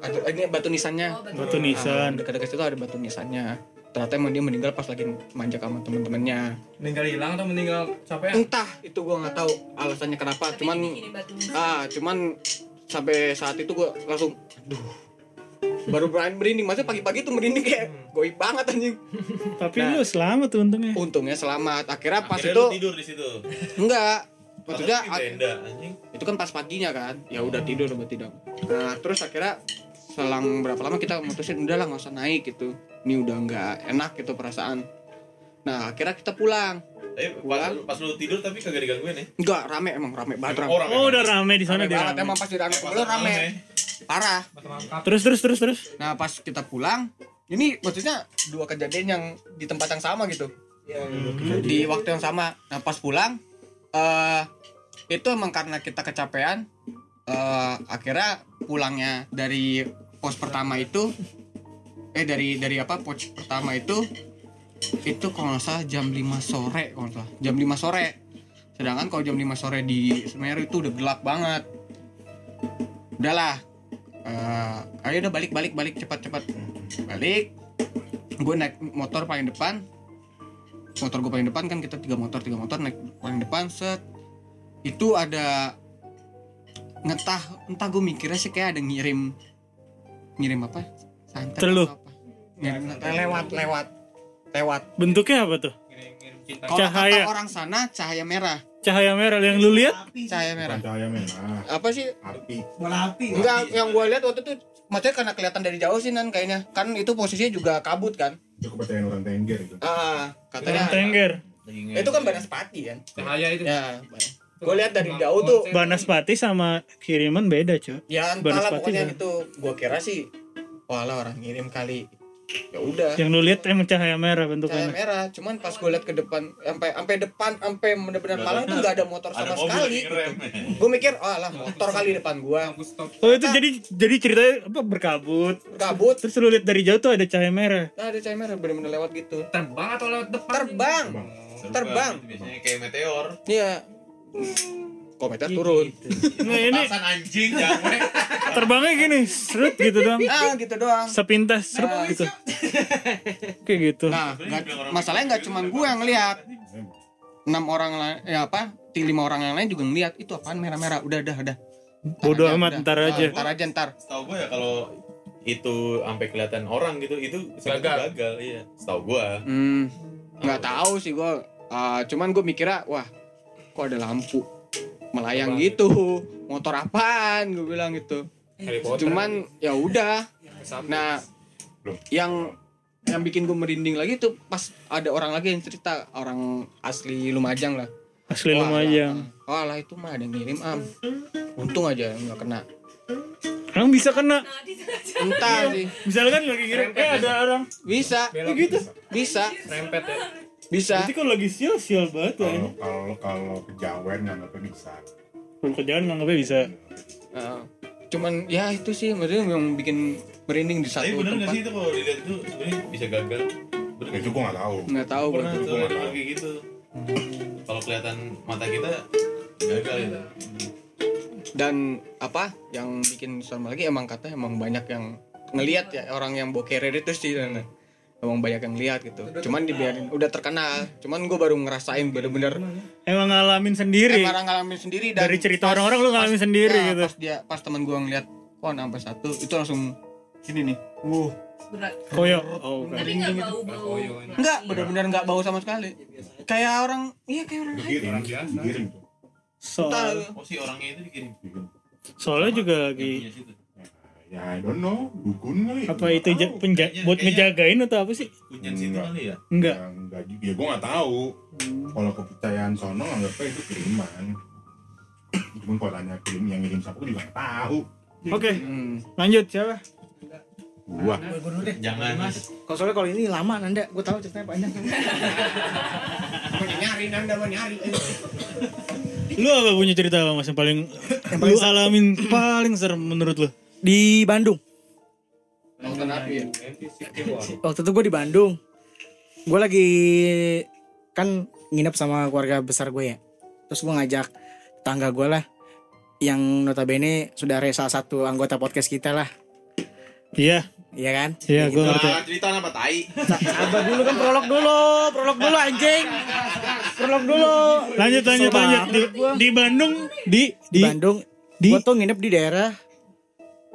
ada ini batu nisannya Oh. Batu nisan. Ah, dekat-dekat situ ada batu nisannya ternyata emang dia meninggal pas lagi manjak sama temen-temennya Meninggal hilang atau meninggal capek? entah itu gua nggak tahu alasannya kenapa Tapi cuman ah cuman sampai saat itu gua langsung aduh baru berani merinding maksudnya pagi-pagi tuh merinding kayak goib banget anjing Tapi Nah. lu selamat tuh untungnya. untungnya selamat akhirnya pas Akhirnya itu lu tidur di situ. enggak maksudnya anjing. itu kan pas paginya kan ya udah tidur berarti dong nah terus akhirnya selang berapa lama kita mutusin udahlah nggak usah naik gitu ini udah nggak enak gitu perasaan nah akhirnya kita pulang Tapi pas, pas lu tidur tapi kagak digangguin ya. enggak rame emang rame banget rame, Orang Oh, emang. udah rame di sana rame dia. banget rame. emang pas di rame rame rame. Parah. Terus terus terus terus. nah pas kita pulang ini maksudnya dua kejadian yang di tempat yang sama gitu. Di waktu yang sama. Nah pas pulang eh itu emang karena kita kecapean eh akhirnya pulangnya dari pos pertama itu eh dari dari apa pos pertama itu itu kalau nggak salah jam 5 sore kalau nggak salah. Jam 5 sore. Sedangkan kalau jam 5 sore di Semeru itu udah gelap banget. Udahlah eh ayo udah balik balik balik cepat cepat. Balik. Gue naik motor paling depan. Motor gue paling depan kan kita tiga motor tiga motor naik paling depan set. Itu ada ngetah entah gue mikirnya sih kayak ada ngirim ngirim apa? Santet apa? Ngirim lewat lewat. Lewat Bentuknya apa tuh? Kalau Cahaya. kata orang sana cahaya merah Cahaya merah yang lu lihat? cahaya merah Bukan cahaya merah. apa sih Api. Bola api. enggak yang gue lihat waktu itu maksudnya karena kelihatan dari jauh sih nan kayaknya kan itu posisinya juga kabut kan Itu kepercayaan orang Tengger itu. ah katanya Tengger. itu kan banaspati kan Cahaya itu. ya gue lihat dari jauh tuh Banaspati sama kiriman beda, cuy. ya entahlah Banaspati pokoknya ya. gitu gue kira sih walah orang ngirim kali ya udah Yang lu lihat emang cahaya merah cahaya bentuknya. merah cuman pas gue lihat ke depan sampai sampai depan sampai benar-benar malam tuh nggak ada motor Ada sama mobil sekali ngerem. gue mikir oh lah motor kali depan stop. Oh itu jadi jadi ceritanya apa berkabut. kabut Terus lu lihat dari jauh tuh ada cahaya merah. nah ada cahaya merah bener-bener lewat gitu Terbang atau lewat depan? terbang terbang Itu biasanya kayak meteor. iya kometer turun Nah ini Pasan anjing jangan. Terbangnya gini, seret gitu doang. *laughs* ah gitu doang. Sepintas seret gitu. *laughs* Kayak gitu. nah nggak- masalahnya nggak cuman gua yang lihat enam orang lain ya apa lima orang yang lain juga ngeliat itu apaan? Merah-merah. Udah udah udah. Bodoh amat udah. ntar Ah, aja. ntar aja ntar. Setahu gue ya kalau itu sampai kelihatan orang gitu itu sebenarnya gagal. iya. Setahu gua. Hmm nggak tahu sih gua. Ah, cuman gue mikirnya wah kok ada lampu melayang gitu? Motor apaan? Gue bilang gitu Harry Potter. cuman ya udah nah yang yang bikin gue merinding lagi tuh pas ada orang lagi yang cerita orang asli Lumajang lah Asli Wah, Lumajang. lah, wah lah itu mah ada yang ngirim am untung aja nggak kena Emang bisa kena. Entah sih Misalkan lagi ngirim, eh ada orang. bisa Belok gitu. bisa Rempet ya. bisa Berarti kalau lagi sial sial banget lah. Kalau kalau kejawen nganggapnya bisa. Kalau kerjaan nganggapnya bisa. Heeh. Cuman ya itu sih maksudnya yang bikin merinding di Tapi satu bener nggak tempat sih itu kalau dilihat itu sebenarnya bisa gagal? Bener Itu sih? gua nggak tahu. nggak tahu Pernah gua. tuh ada kayak gitu. Kalau kelihatan mata kita gagal itu. dan apa yang bikin serem lagi emang kata emang banyak yang ngelihat ya orang yang bokere itu sih dan emang banyak yang lihat gitu cuman dibiarin udah terkenal cuman gue baru ngerasain bener-bener Emang ngalamin sendiri. emang ngalamin sendiri dan Dari cerita orang-orang lu ngalamin pas- sendiri ya, gitu. pas dia pas teman gue ngeliat wah nambah satu itu langsung gini nih wow berat Koyo. Oh, tapi nggak bau bau enggak bener-bener nggak bau sama sekali kayak orang iya kayak orang lain Digiring, digiring tuh. So, Oh si orangnya itu dikirim. soalnya juga lagi. Ya, I don't know. Dukun kali. apa itu ja- Tahu. penja- Kayaknya- buat kayaknya- ngejagain atau apa sih? Kunci situ Enggak. kali ya. Enggak. Ya, enggak juga. Ya, gua nggak tahu. Kalau kepercayaan sono anggapnya itu kiriman. *coughs* Cuman kalau tanya kirim yang ngirim siapa gua juga nggak tahu. Oke, Hmm. lanjut siapa? Gua. Gue dulu deh. Jangan mas. Kalau soalnya kalau ini lama Nanda, gue tahu ceritanya panjang. *laughs* nyari nanda mau nyari Lu apa punya cerita apa mas yang paling lu alamin paling serem menurut lu? Di Bandung. ya Waktu itu gue di Bandung. Gue lagi kan nginep sama keluarga besar gue ya. Terus gue ngajak tangga gue lah yang notabene sudah salah satu anggota podcast kita lah. Iya, Iya kan? iya gue ngerti. Nah, cerita apa tai? Sabar dulu kan prolog dulu, prolog dulu anjing. Prolog dulu. Lanjut lanjut lanjut di, di Bandung di di di Bandung. di- Gue tuh nginep di daerah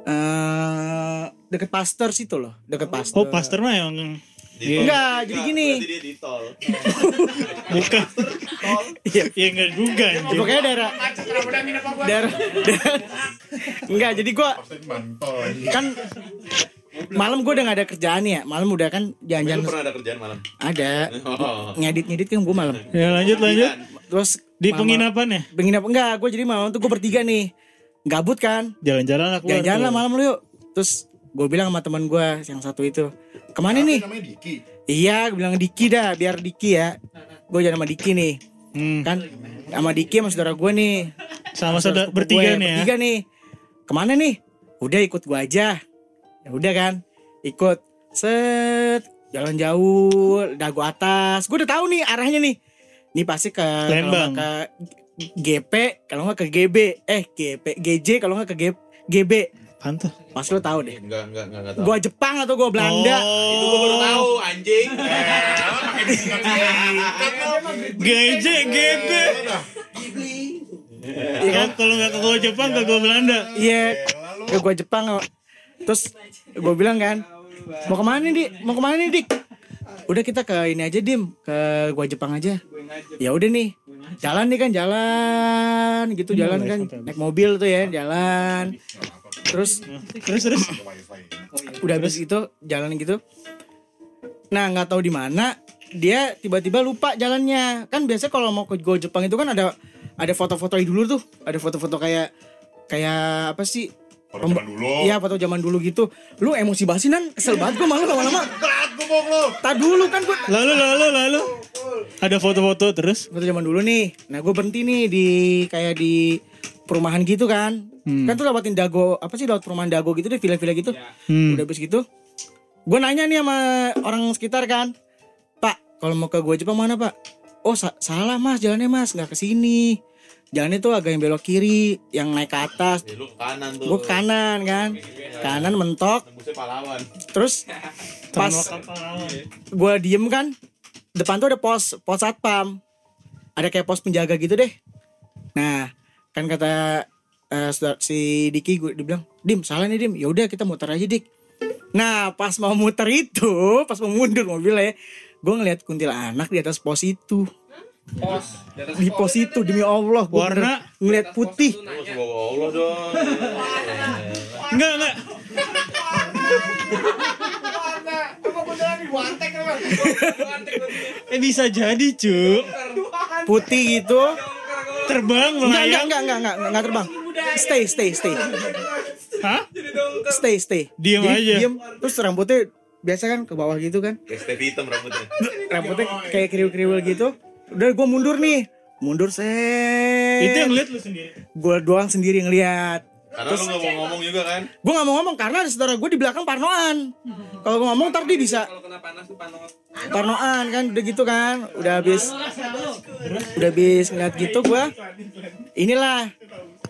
eh deket Pasteur situ loh, deket Pasteur. Oh, pastor mah emang Di Iya. Enggak, jadi gini. Dia di tol. *laughs* bukan. Iya. Ya enggak juga anjing. Pokoknya daerah daerah, enggak jadi gua kan malam gua udah gak ada kerjaan ya malam udah kan jalan-jalan pernah ada kerjaan malam? ada Oh. ngedit ngedit kan gua malam Ya lanjut lanjut. terus Di penginapan ya? penginapan enggak gua jadi malam tuh gua bertiga nih gabut kan? Jalan-jalan lah keluar. jalan-jalan lah malam lu yuk. Terus gue bilang sama teman gua yang satu itu ke mana nih? Namanya? Diki. iya gue bilang Diki dah biar Diki ya. Gue jalan sama Diki nih. Hmm. kan? Sama Diki sama saudara gue nih. Sama Saudara bertiga gue, nih ya. bertiga nih. Ke mana nih? Udah ikut gue aja. Ya udah kan? Ikut. Set. Jalan jauh. Dagu atas. Gue udah tahu nih arahnya nih. Nih pasti ke Lembang. ke GP kalau nggak ke GB eh GP GJ kalau nggak ke G, GB Pantuh. pasti lo tahu deh. Enggak, enggak, enggak, enggak tahu. gua Jepang atau gua Belanda? Itu gua baru tahu, anjing. *laughs* GJ GB. Iya kan? Kalau kalau nggak ke gua Jepang ke gua Belanda. iya. Ke gua Jepang. Terus gua bilang kan mau ke mana nih dik? Mau ke mana nih dik udah kita ke ini aja dim. Ke gua Jepang aja. Ya udah nih. Jalan nih kan jalan. Gitu jalan kan. naik mobil tuh ya jalan. Terus Terus terus. udah habis itu jalan gitu. Nah nggak tahu di mana dia tiba-tiba lupa jalannya. Kan biasa kalau mau ke Go Jepang itu kan ada ada foto-foto dulu tuh. Ada foto-foto kayak kayak apa sih Kalau zaman dulu. Iya foto zaman dulu gitu. Lu emosi banget sih Nan. Kesel banget gue malu lama-lama. Berat gua mau lu. Tak dulu kan gue Lalu lalu lalu. Ada foto-foto terus. Foto zaman dulu nih. Nah gue berhenti nih di Kayak di perumahan gitu kan. Kan tuh lewatin dago Apa sih lewat perumahan dago gitu deh Villa-villa gitu. Hmm. Udah habis gitu. Gue nanya nih sama orang sekitar kan. Pak kalau mau ke gua Jepang mana pak? Oh sa- salah mas. Jalannya mas. Nggak ke sini Jalannya tuh agak yang belok kiri Yang naik ke atas. Ya, lu ke kanan tuh. Gue kanan kan? Kanan mentok. Terus *laughs* pas gue diem kan? Depan tuh ada pos pos satpam. Ada kayak pos penjaga gitu deh. Nah kan kata eh, saudara- si Diki gue dibilang dim salah nih dim. Ya udah kita muter aja dik. Nah pas mau muter itu pas mau mundur mobilnya gue ngeliat kuntilanak di atas pos itu pos di atas di pos itu demi Allah gua Warna? ngeliat putih Allah dong. Enggak enggak. Eh bisa jadi cu. putih gitu Terbang enggak enggak melayang. enggak enggak enggak enggak terbang stay stay stay Hah? stay stay Diem Jadi aja. diem terus rambutnya biasa kan ke bawah gitu kan Kayak step hitam rambutnya. rambutnya kayak kriwil-kriwil gitu udah gue mundur nih. Mundur set. Itu yang lihat lu sendiri. gue doang sendiri ngeliat. Karena lu gak mau ngomong juga kan. gue nggak mau ngomong karena ada saudara gue di belakang parnoan. Kalau gue ngomong ntar dia bisa Kalau kena panas tuh panas. parnoan kan? Udah gitu kan? Udah habis udah habis ngeliat gitu gue inilah.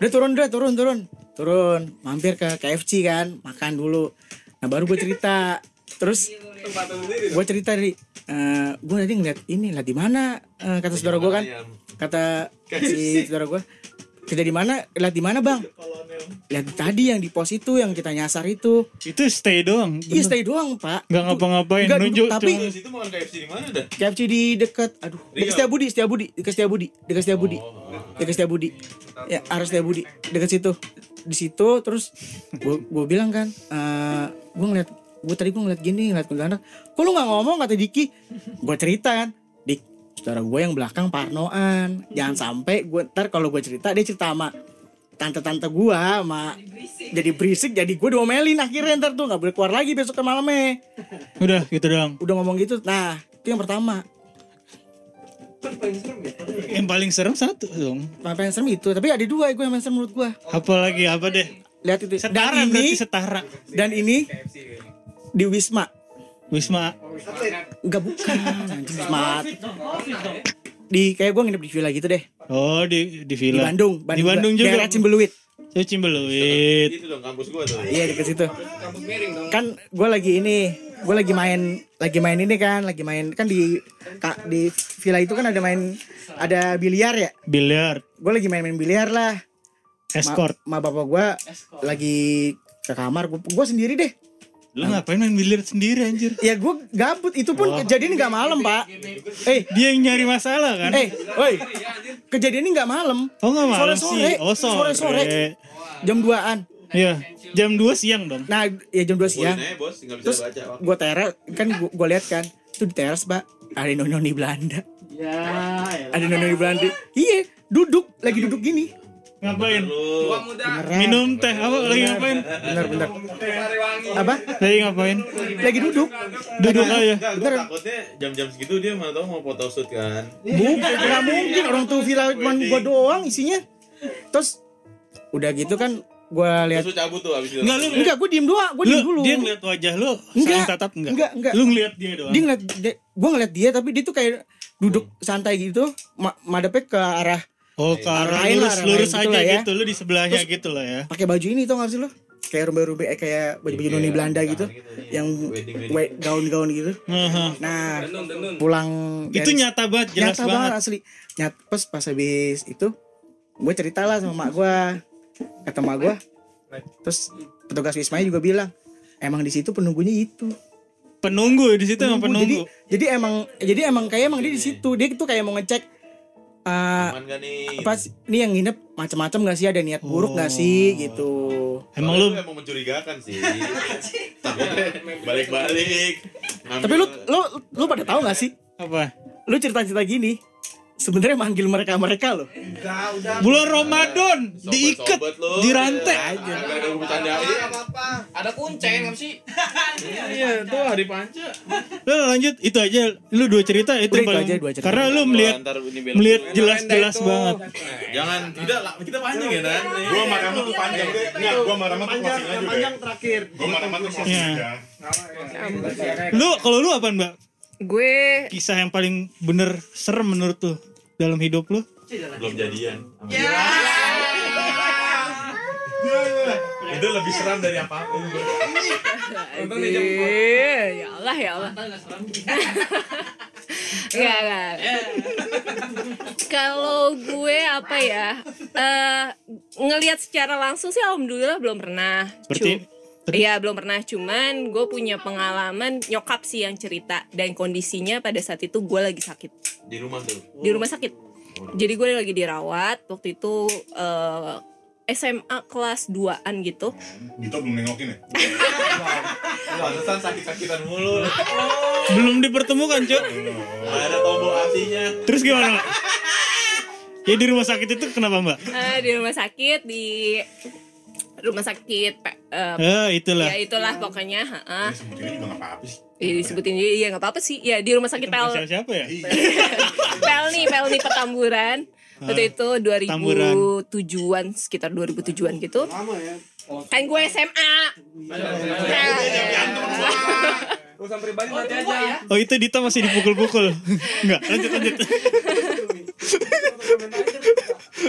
Udah turun udah turun turun. Turun. Mampir ke KFC kan? Makan dulu. Nah baru gue cerita. Terus gue cerita dari eh gue tadi ngeliat ini lah di mana Eh, kata saudara gue kan? Kata si saudara gue kita di mana? Lihat di mana bang? Lihat tadi yang di pos itu yang kita nyasar itu. Itu stay doang. iya stay doang pak. Nggak ngapa-ngapain, Nggak, nunjuk tapi situ bukan KFC di mana dah? KFC di dekat aduh dekat Setiabudi Setiabudi dekat Setiabudi dekat Setiabudi. Dekat Setiabudi. Ya arah Setiabudi dekat situ. Di situ terus gue bilang kan eh gue ngeliat gue tadi gue ngeliat gini ngeliat kuntilanak kok lu nggak ngomong kata Diki gue cerita kan Dik saudara gue yang belakang parnoan jangan sampai gue ntar kalau gue cerita dia cerita sama tante-tante gue sama jadi berisik jadi gue diomelin akhirnya ntar tuh nggak boleh keluar lagi besok ke malamnya Udah gitu doang. udah ngomong gitu nah itu yang pertama Yang paling serem satu dong. Paling paling serem itu, tapi ada dua gue yang paling serem menurut gue. Apa lagi apa deh? Lihat itu. Setara dan berarti ini setara. dan ini di Wisma. Wisma Enggak bukan, Wisma. Di kayak gue nginep di villa gitu deh. Oh di di Di villa. Bandung, Di Bandung juga. Daerah Cimbeluit. Saya Cimbeluit. Itu dong kampus gua tuh. Iya dekat situ. Kan gue lagi ini, gue lagi main, lagi main ini kan, lagi main kan di kak di villa itu kan ada main ada biliar ya. Biliar. Gue lagi main-main biliar lah. Escort. Ma, ma bapak gue lagi ke kamar, gue sendiri deh. Lu ngapain main biliar sendiri anjir? Ya gue gabut itu pun kejadian nggak malam pak. Eh, Dia yang nyari masalah kan? eh, woi, kejadian ini nggak malam. Oh nggak malam Sore-sore. sih. Oh sore. Sore-sore. Jam 2an. Iya. Jam 2 siang dong. Nah, ya jam 2 Boleh siang. nih bos, tinggal bisa Terus gue teras kan gue lihat kan itu di teras pak ada noni Belanda. Ya, Ada noni Belanda. Iya, duduk lagi duduk gini. Ngapain? Tua muda. Minum teh apa lagi ngapain? Bener bener. Apa? Lagi ngapain? Lagi duduk. Duduk aja. Gua takutnya jam-jam segitu dia mana tahu mau foto shoot kan. Bukan, nggak mungkin orang tuh villa cuma gua doang isinya. Terus udah gitu kan gua lihat Terus lu cabut tuh abis itu. Enggak lu Enggak, gue diem doang, gue diem lu dulu. dia ngeliat wajah lu Enggak, tatap enggak? enggak, enggak. Lu ngeliat dia doang. Dia ngeliat, dia, gue ngeliat dia tapi dia tuh kayak duduk santai gitu, ma madepnya ke arah Oh, ke arah lain lah, lurus lurus gitu aja lah ya. gitu, lu di sebelahnya gitu lah ya. pakai baju ini tau gak sih lo? Kayak rumbe-rumbe, eh, kayak baju-baju noni Belanda gitu, yang we- gaun-gaun gitu. Heeh. Nah, pulang Itu dari- nyata banget, jelas nyata banget. banget asli. Nyat pas pas habis itu, gue cerita lah sama mak gue, kata mak gue, terus petugas wisma juga bilang, emang di situ penunggunya itu. Penunggu di situ emang Penunggu. penunggu. Jadi, jadi emang jadi emang kayak emang dia di situ. Dia tuh kayak mau ngecek eh Aman gak nih? apa sih- ini yang nginep macam-macam gak sih ada niat buruk gak sih gitu. Emang lu emang mencurigakan sih. *laughs* Takutnya balik-balik. Tapi lu lu lu pada tahu gak sih? apa? Lu cerita-cerita gini sebenarnya manggil mereka-mereka loh. Bulan Ramadan diikat, dirantai. Aja. Gak ada kuncen nggak sih? Iya, tuh hari panca. Lu lanjut itu aja. Lu dua cerita itu Udah, itu aja, dua cerita. karena lu melihat melihat dulu. jelas-jelas banget. Jangan tidak lah, kita panjang ya Nan. Gua sama Rama tuh panjang. Enggak, gua sama Rama tuh panjang, aja panjang udah. terakhir. Gua sama Rama tuh Iya. aja. Lu kalau lu apa Mbak? Gue Kisah yang paling bener serem menurut lu dalam hidup lu? Belum jadian. Itu lebih seram dari apa pun. Iya, ya Allah ya Allah. Enggak, enggak. Kalau gue apa ya? eh ngelihat secara langsung sih alhamdulillah belum pernah. Seperti- Cu- Iya belum pernah cuman gue punya pengalaman nyokap sih yang cerita dan kondisinya pada saat itu gue lagi sakit Di rumah tuh. di rumah sakit jadi gue lagi dirawat waktu itu eh, SMA kelas 2an gitu Gitu belum nengokin ya? *laughs* Pantesan sakit-sakitan mulu. Belum dipertemukan. Gak ada tombol asinya. Terus gimana? Ya di rumah sakit itu kenapa, Mbak? Eh, di rumah sakit di rumah sakit Pe- eh, Eh, itulah. ya itulah pokoknya heeh. Sebutinnya juga nggak apa-apa sih. Ya, disebutin juga iya nggak apa-apa sih ya di rumah sakit Pel Siapa, siapa ya? *laughs* Pelni Pelni Petamburan waktu itu Tamburan. 2007-an sekitar 2007-an gitu Lama ya. kan gue SMA Urusan pribadi nanti aja. Oh itu Dita masih dipukul-pukul. *laughs* Enggak, lanjut lanjut.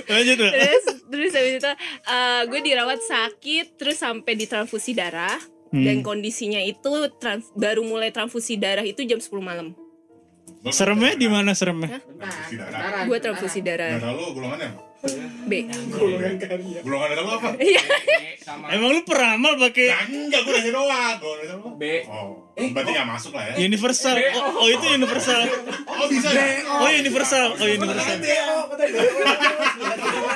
Lanjut terus terus habis itu eh, gue dirawat sakit terus sampai ditransfusi darah Hmm. dan kondisinya itu trans- baru mulai transfusi darah itu jam 10 malam Seremnya di mana seremnya? Transfusi darah. gue transfusi darah Darah lu golongannya? B Golongan darah lu apa? Iya. Emang lu peramal pakai Ya enggak, gue nanya doang. Golongan darah lu? B. Oh, berarti nggak masuk lah ya. universal? Oh, oh, itu universal. Oh bisa ya? Oh universal. Oh universal. *laughs*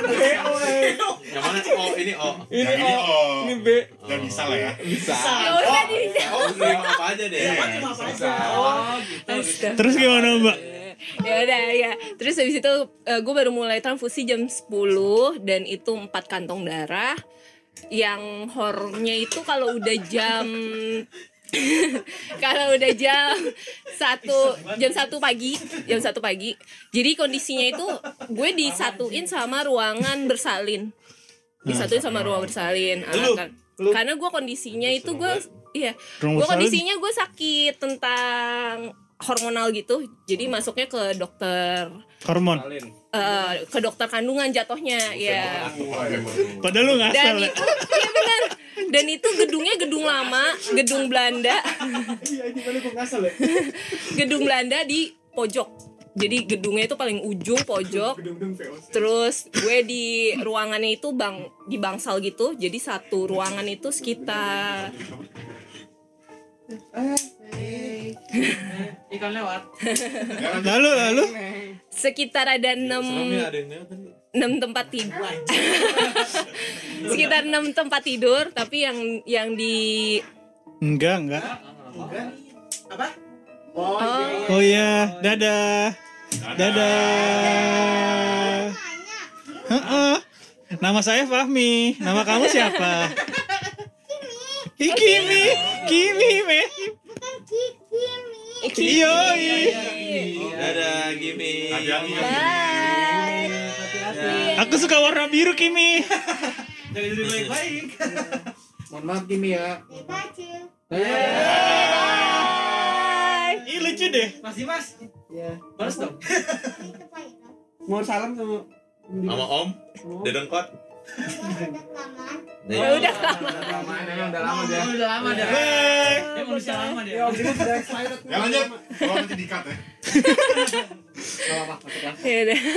Yang mana? Oh, ini oh. Yang ini oh. Ini B. Udah bisa lah ya. Udah di Oh, terima apa aja deh. Astaga. Terus gimana Mbak? ya udah ya terus habis itu gue baru mulai transfusi jam 10 dan itu empat kantong darah yang horornya itu kalau udah jam *laughs* kalau udah jam satu jam satu pagi jam satu pagi. Jadi kondisinya itu gue disatuin sama ruangan bersalin. Disatuin sama ruang bersalin kan- karena gue kondisinya itu gue iya. Gue kondisinya gue sakit tentang hormonal gitu. Jadi masuknya ke dokter. Hormon. Eh, ke dokter kandungan jatuhnya ya Padahal lu ngasal dan itu iya benar dan itu gedungnya gedung lama gedung Belanda. *laughs* Gedung Belanda di pojok. Jadi gedungnya itu paling ujung pojok. Terus gue di ruangannya itu bang di bangsal gitu. Jadi satu ruangan itu sekitar Ikan lewat. Lalu lalu sekitar ada enam enam tempat tidur sekitar enam tempat tidur tapi yang yang di enggak enggak. Apa? Oh iya, dadah. Dadah. Heeh. Nama saya Fahmi. Nama kamu siapa? *laughs* Ih, Kimi. Kimi, me. Iya, Dadah, Gimi. Bye. Aku suka warna biru, Kimi. *laughs* Mohon maaf Kimi ya. Bye. Ih, lucu deh. Mau salam sama Sama Om, Dedengkot. *laughs* Ya udah lama. udah lama dia. Udah lama dia. Bye. Dia manusia lama dia. Ya, udah excited. Ya lanjut. Kalau nanti dikat ya. Ya udah. *laughs*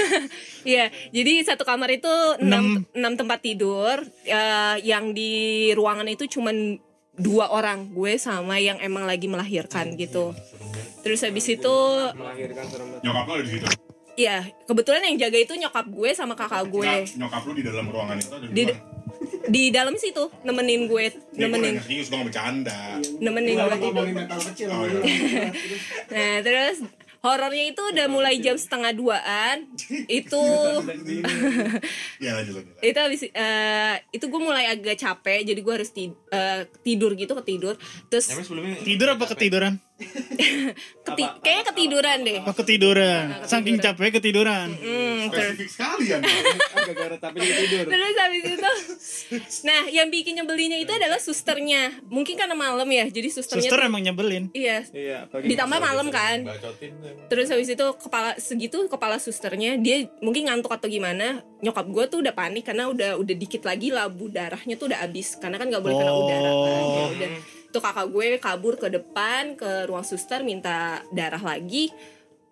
Iya, jadi satu kamar itu enam, enam tempat tidur. eh, yang di ruangan itu cuman dua orang, gue sama yang emang lagi melahirkan gitu. Terus habis itu Melahirkan. Nyokap ada di situ. ya kebetulan yang jaga itu nyokap gue sama kakak gue Nyokap- Nyokap lu di dalam ruangan itu ada di di. Di dalam situ nemenin gue gue nemenin nggak serius, gue bercanda. nemenin gue Ngomongin metal kecil. Oh, iya. *laughs* nah terus horornya itu udah mulai jam setengah duaan itu *laughs* Ya lanjut lanjut. itu habis eh, itu gue mulai agak capek jadi gue harus tid- eh, tidur gitu ketidur terus Tidur apa ketiduran? *laughs* keti- kayaknya ketiduran deh Oh, ketiduran. Saking capek ketiduran. Hmm, terus Spesifik sekali ya. Gara-gara tapi dia tidur. terus habis itu nah yang bikin nyebelinya itu adalah susternya. Mungkin karena malam ya jadi susternya Suster tuh- emang nyebelin. iya. Iya, ditambah malam kan. terus habis itu kepala segitu kepala susternya dia mungkin ngantuk atau gimana nyokap gue tuh udah panik karena udah udah dikit lagi labu darahnya tuh udah habis. Karena kan nggak boleh kena udara kan ya udah. Tuh kakak gue kabur ke depan ke ruang suster minta darah lagi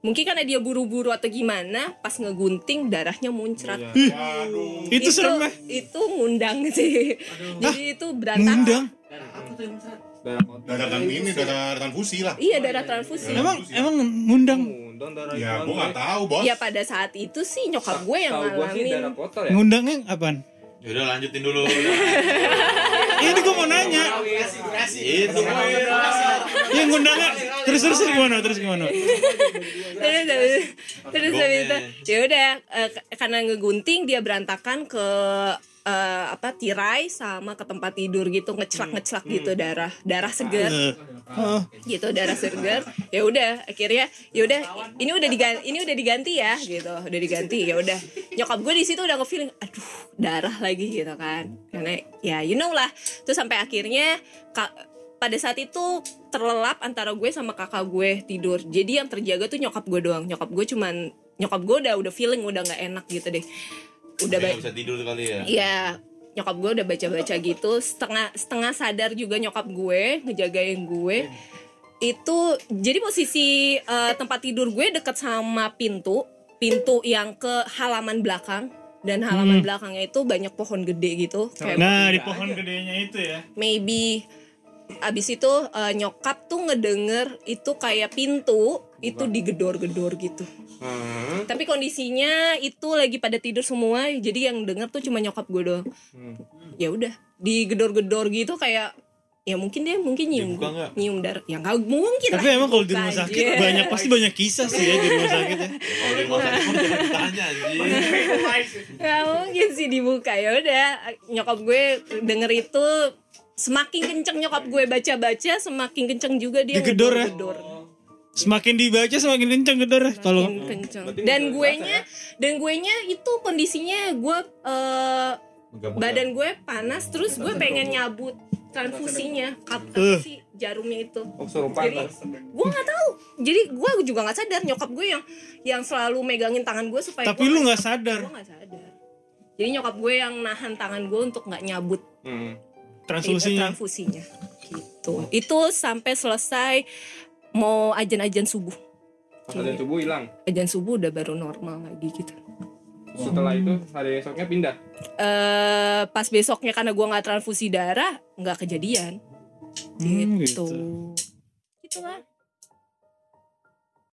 mungkin karena dia buru-buru atau gimana pas ngegunting darahnya muncrat Waduh. Itu serem ya? itu ngundang sih jadi itu berantakan Ngundang. darah. Darah ini, darah transfusi lah. iya darah transfusi Emang emang ngundang. Ngundang darah Ya, gue nggak tahu bos. ya pada saat itu sih nyokap gue yang sih darah ngalamin kotor ya. Ngundangnya apaan? Ya udah lanjutin dulu. *laughs* Ini gue mau nanya. Itu Yang ngundangnya terus terus terus gimana? Terus gimana? terus terus Gongnya. ya udah eh, karena ngegunting dia berantakan ke eh, apa tirai sama ke tempat tidur gitu ngeclak ngeclak gitu darah darah segar Oh, gitu darah segar ya udah akhirnya ya udah ini udah diganti ini udah diganti ya gitu. Udah diganti ya udah. Nyokap gue di situ udah nge feeling aduh darah lagi gitu kan. Karena ya you know lah. Terus sampai akhirnya pada saat itu terlelap antara gue sama kakak gue tidur. Jadi yang terjaga tuh nyokap gue doang. Nyokap gue cuman nyokap gue udah udah feeling udah nggak enak gitu deh udah baik bisa tidur kali ya. Iya, nyokap gue udah baca-baca gitu, setengah setengah sadar juga nyokap gue ngejagain gue. Itu jadi posisi eh, tempat tidur gue deket sama pintu, pintu yang ke halaman belakang dan halaman belakangnya itu banyak pohon gede gitu. Kayak nah di pohon gedenya itu ya. maybe abis itu eh, nyokap tuh ngedenger itu kayak pintu itu digedor-gedor gitu. Tapi kondisinya itu lagi pada tidur semua, jadi yang denger tuh cuma nyokap gue doang. Ya udah, digedor-gedor gitu kayak ya mungkin dia mungkin nyium Dibuka nggak? nyium darah ya nggak mungkin Tapi lah emang kalau di rumah sakit aja. banyak pasti banyak kisah sih ya di rumah sakit ya. *laughs* Kalau di rumah sakit jangan ditanya. *laughs* Nggak mungkin sih dibuka ya udah nyokap gue denger itu semakin kenceng nyokap gue baca-baca semakin kenceng juga dia Digedor ya? ngedor-gedor. Semakin dibaca semakin kenceng gedor ya. Kalau kenceng. Dan gue nya dan gue nya itu kondisinya gue eh, badan gue panas terus gue pengen nyabut transfusinya apa Eh. sih jarumnya itu. Oh, jadi gue nggak tahu. Jadi gue juga nggak sadar nyokap gue yang yang selalu megangin tangan gue supaya tapi lu nggak sadar. Gue nggak sadar. Jadi nyokap gue yang nahan tangan gue untuk nggak nyabut. Hmm. itu transfusinya. transfusinya. Gitu. Itu sampai selesai mau ajan-ajan subuh Pas ada tubuh hilang. ajan subuh udah baru normal lagi gitu Setelah itu hari esoknya pindah. eh pas besoknya karena gua nggak transfusi darah nggak kejadian Hmm, gitu gitu. gitu lah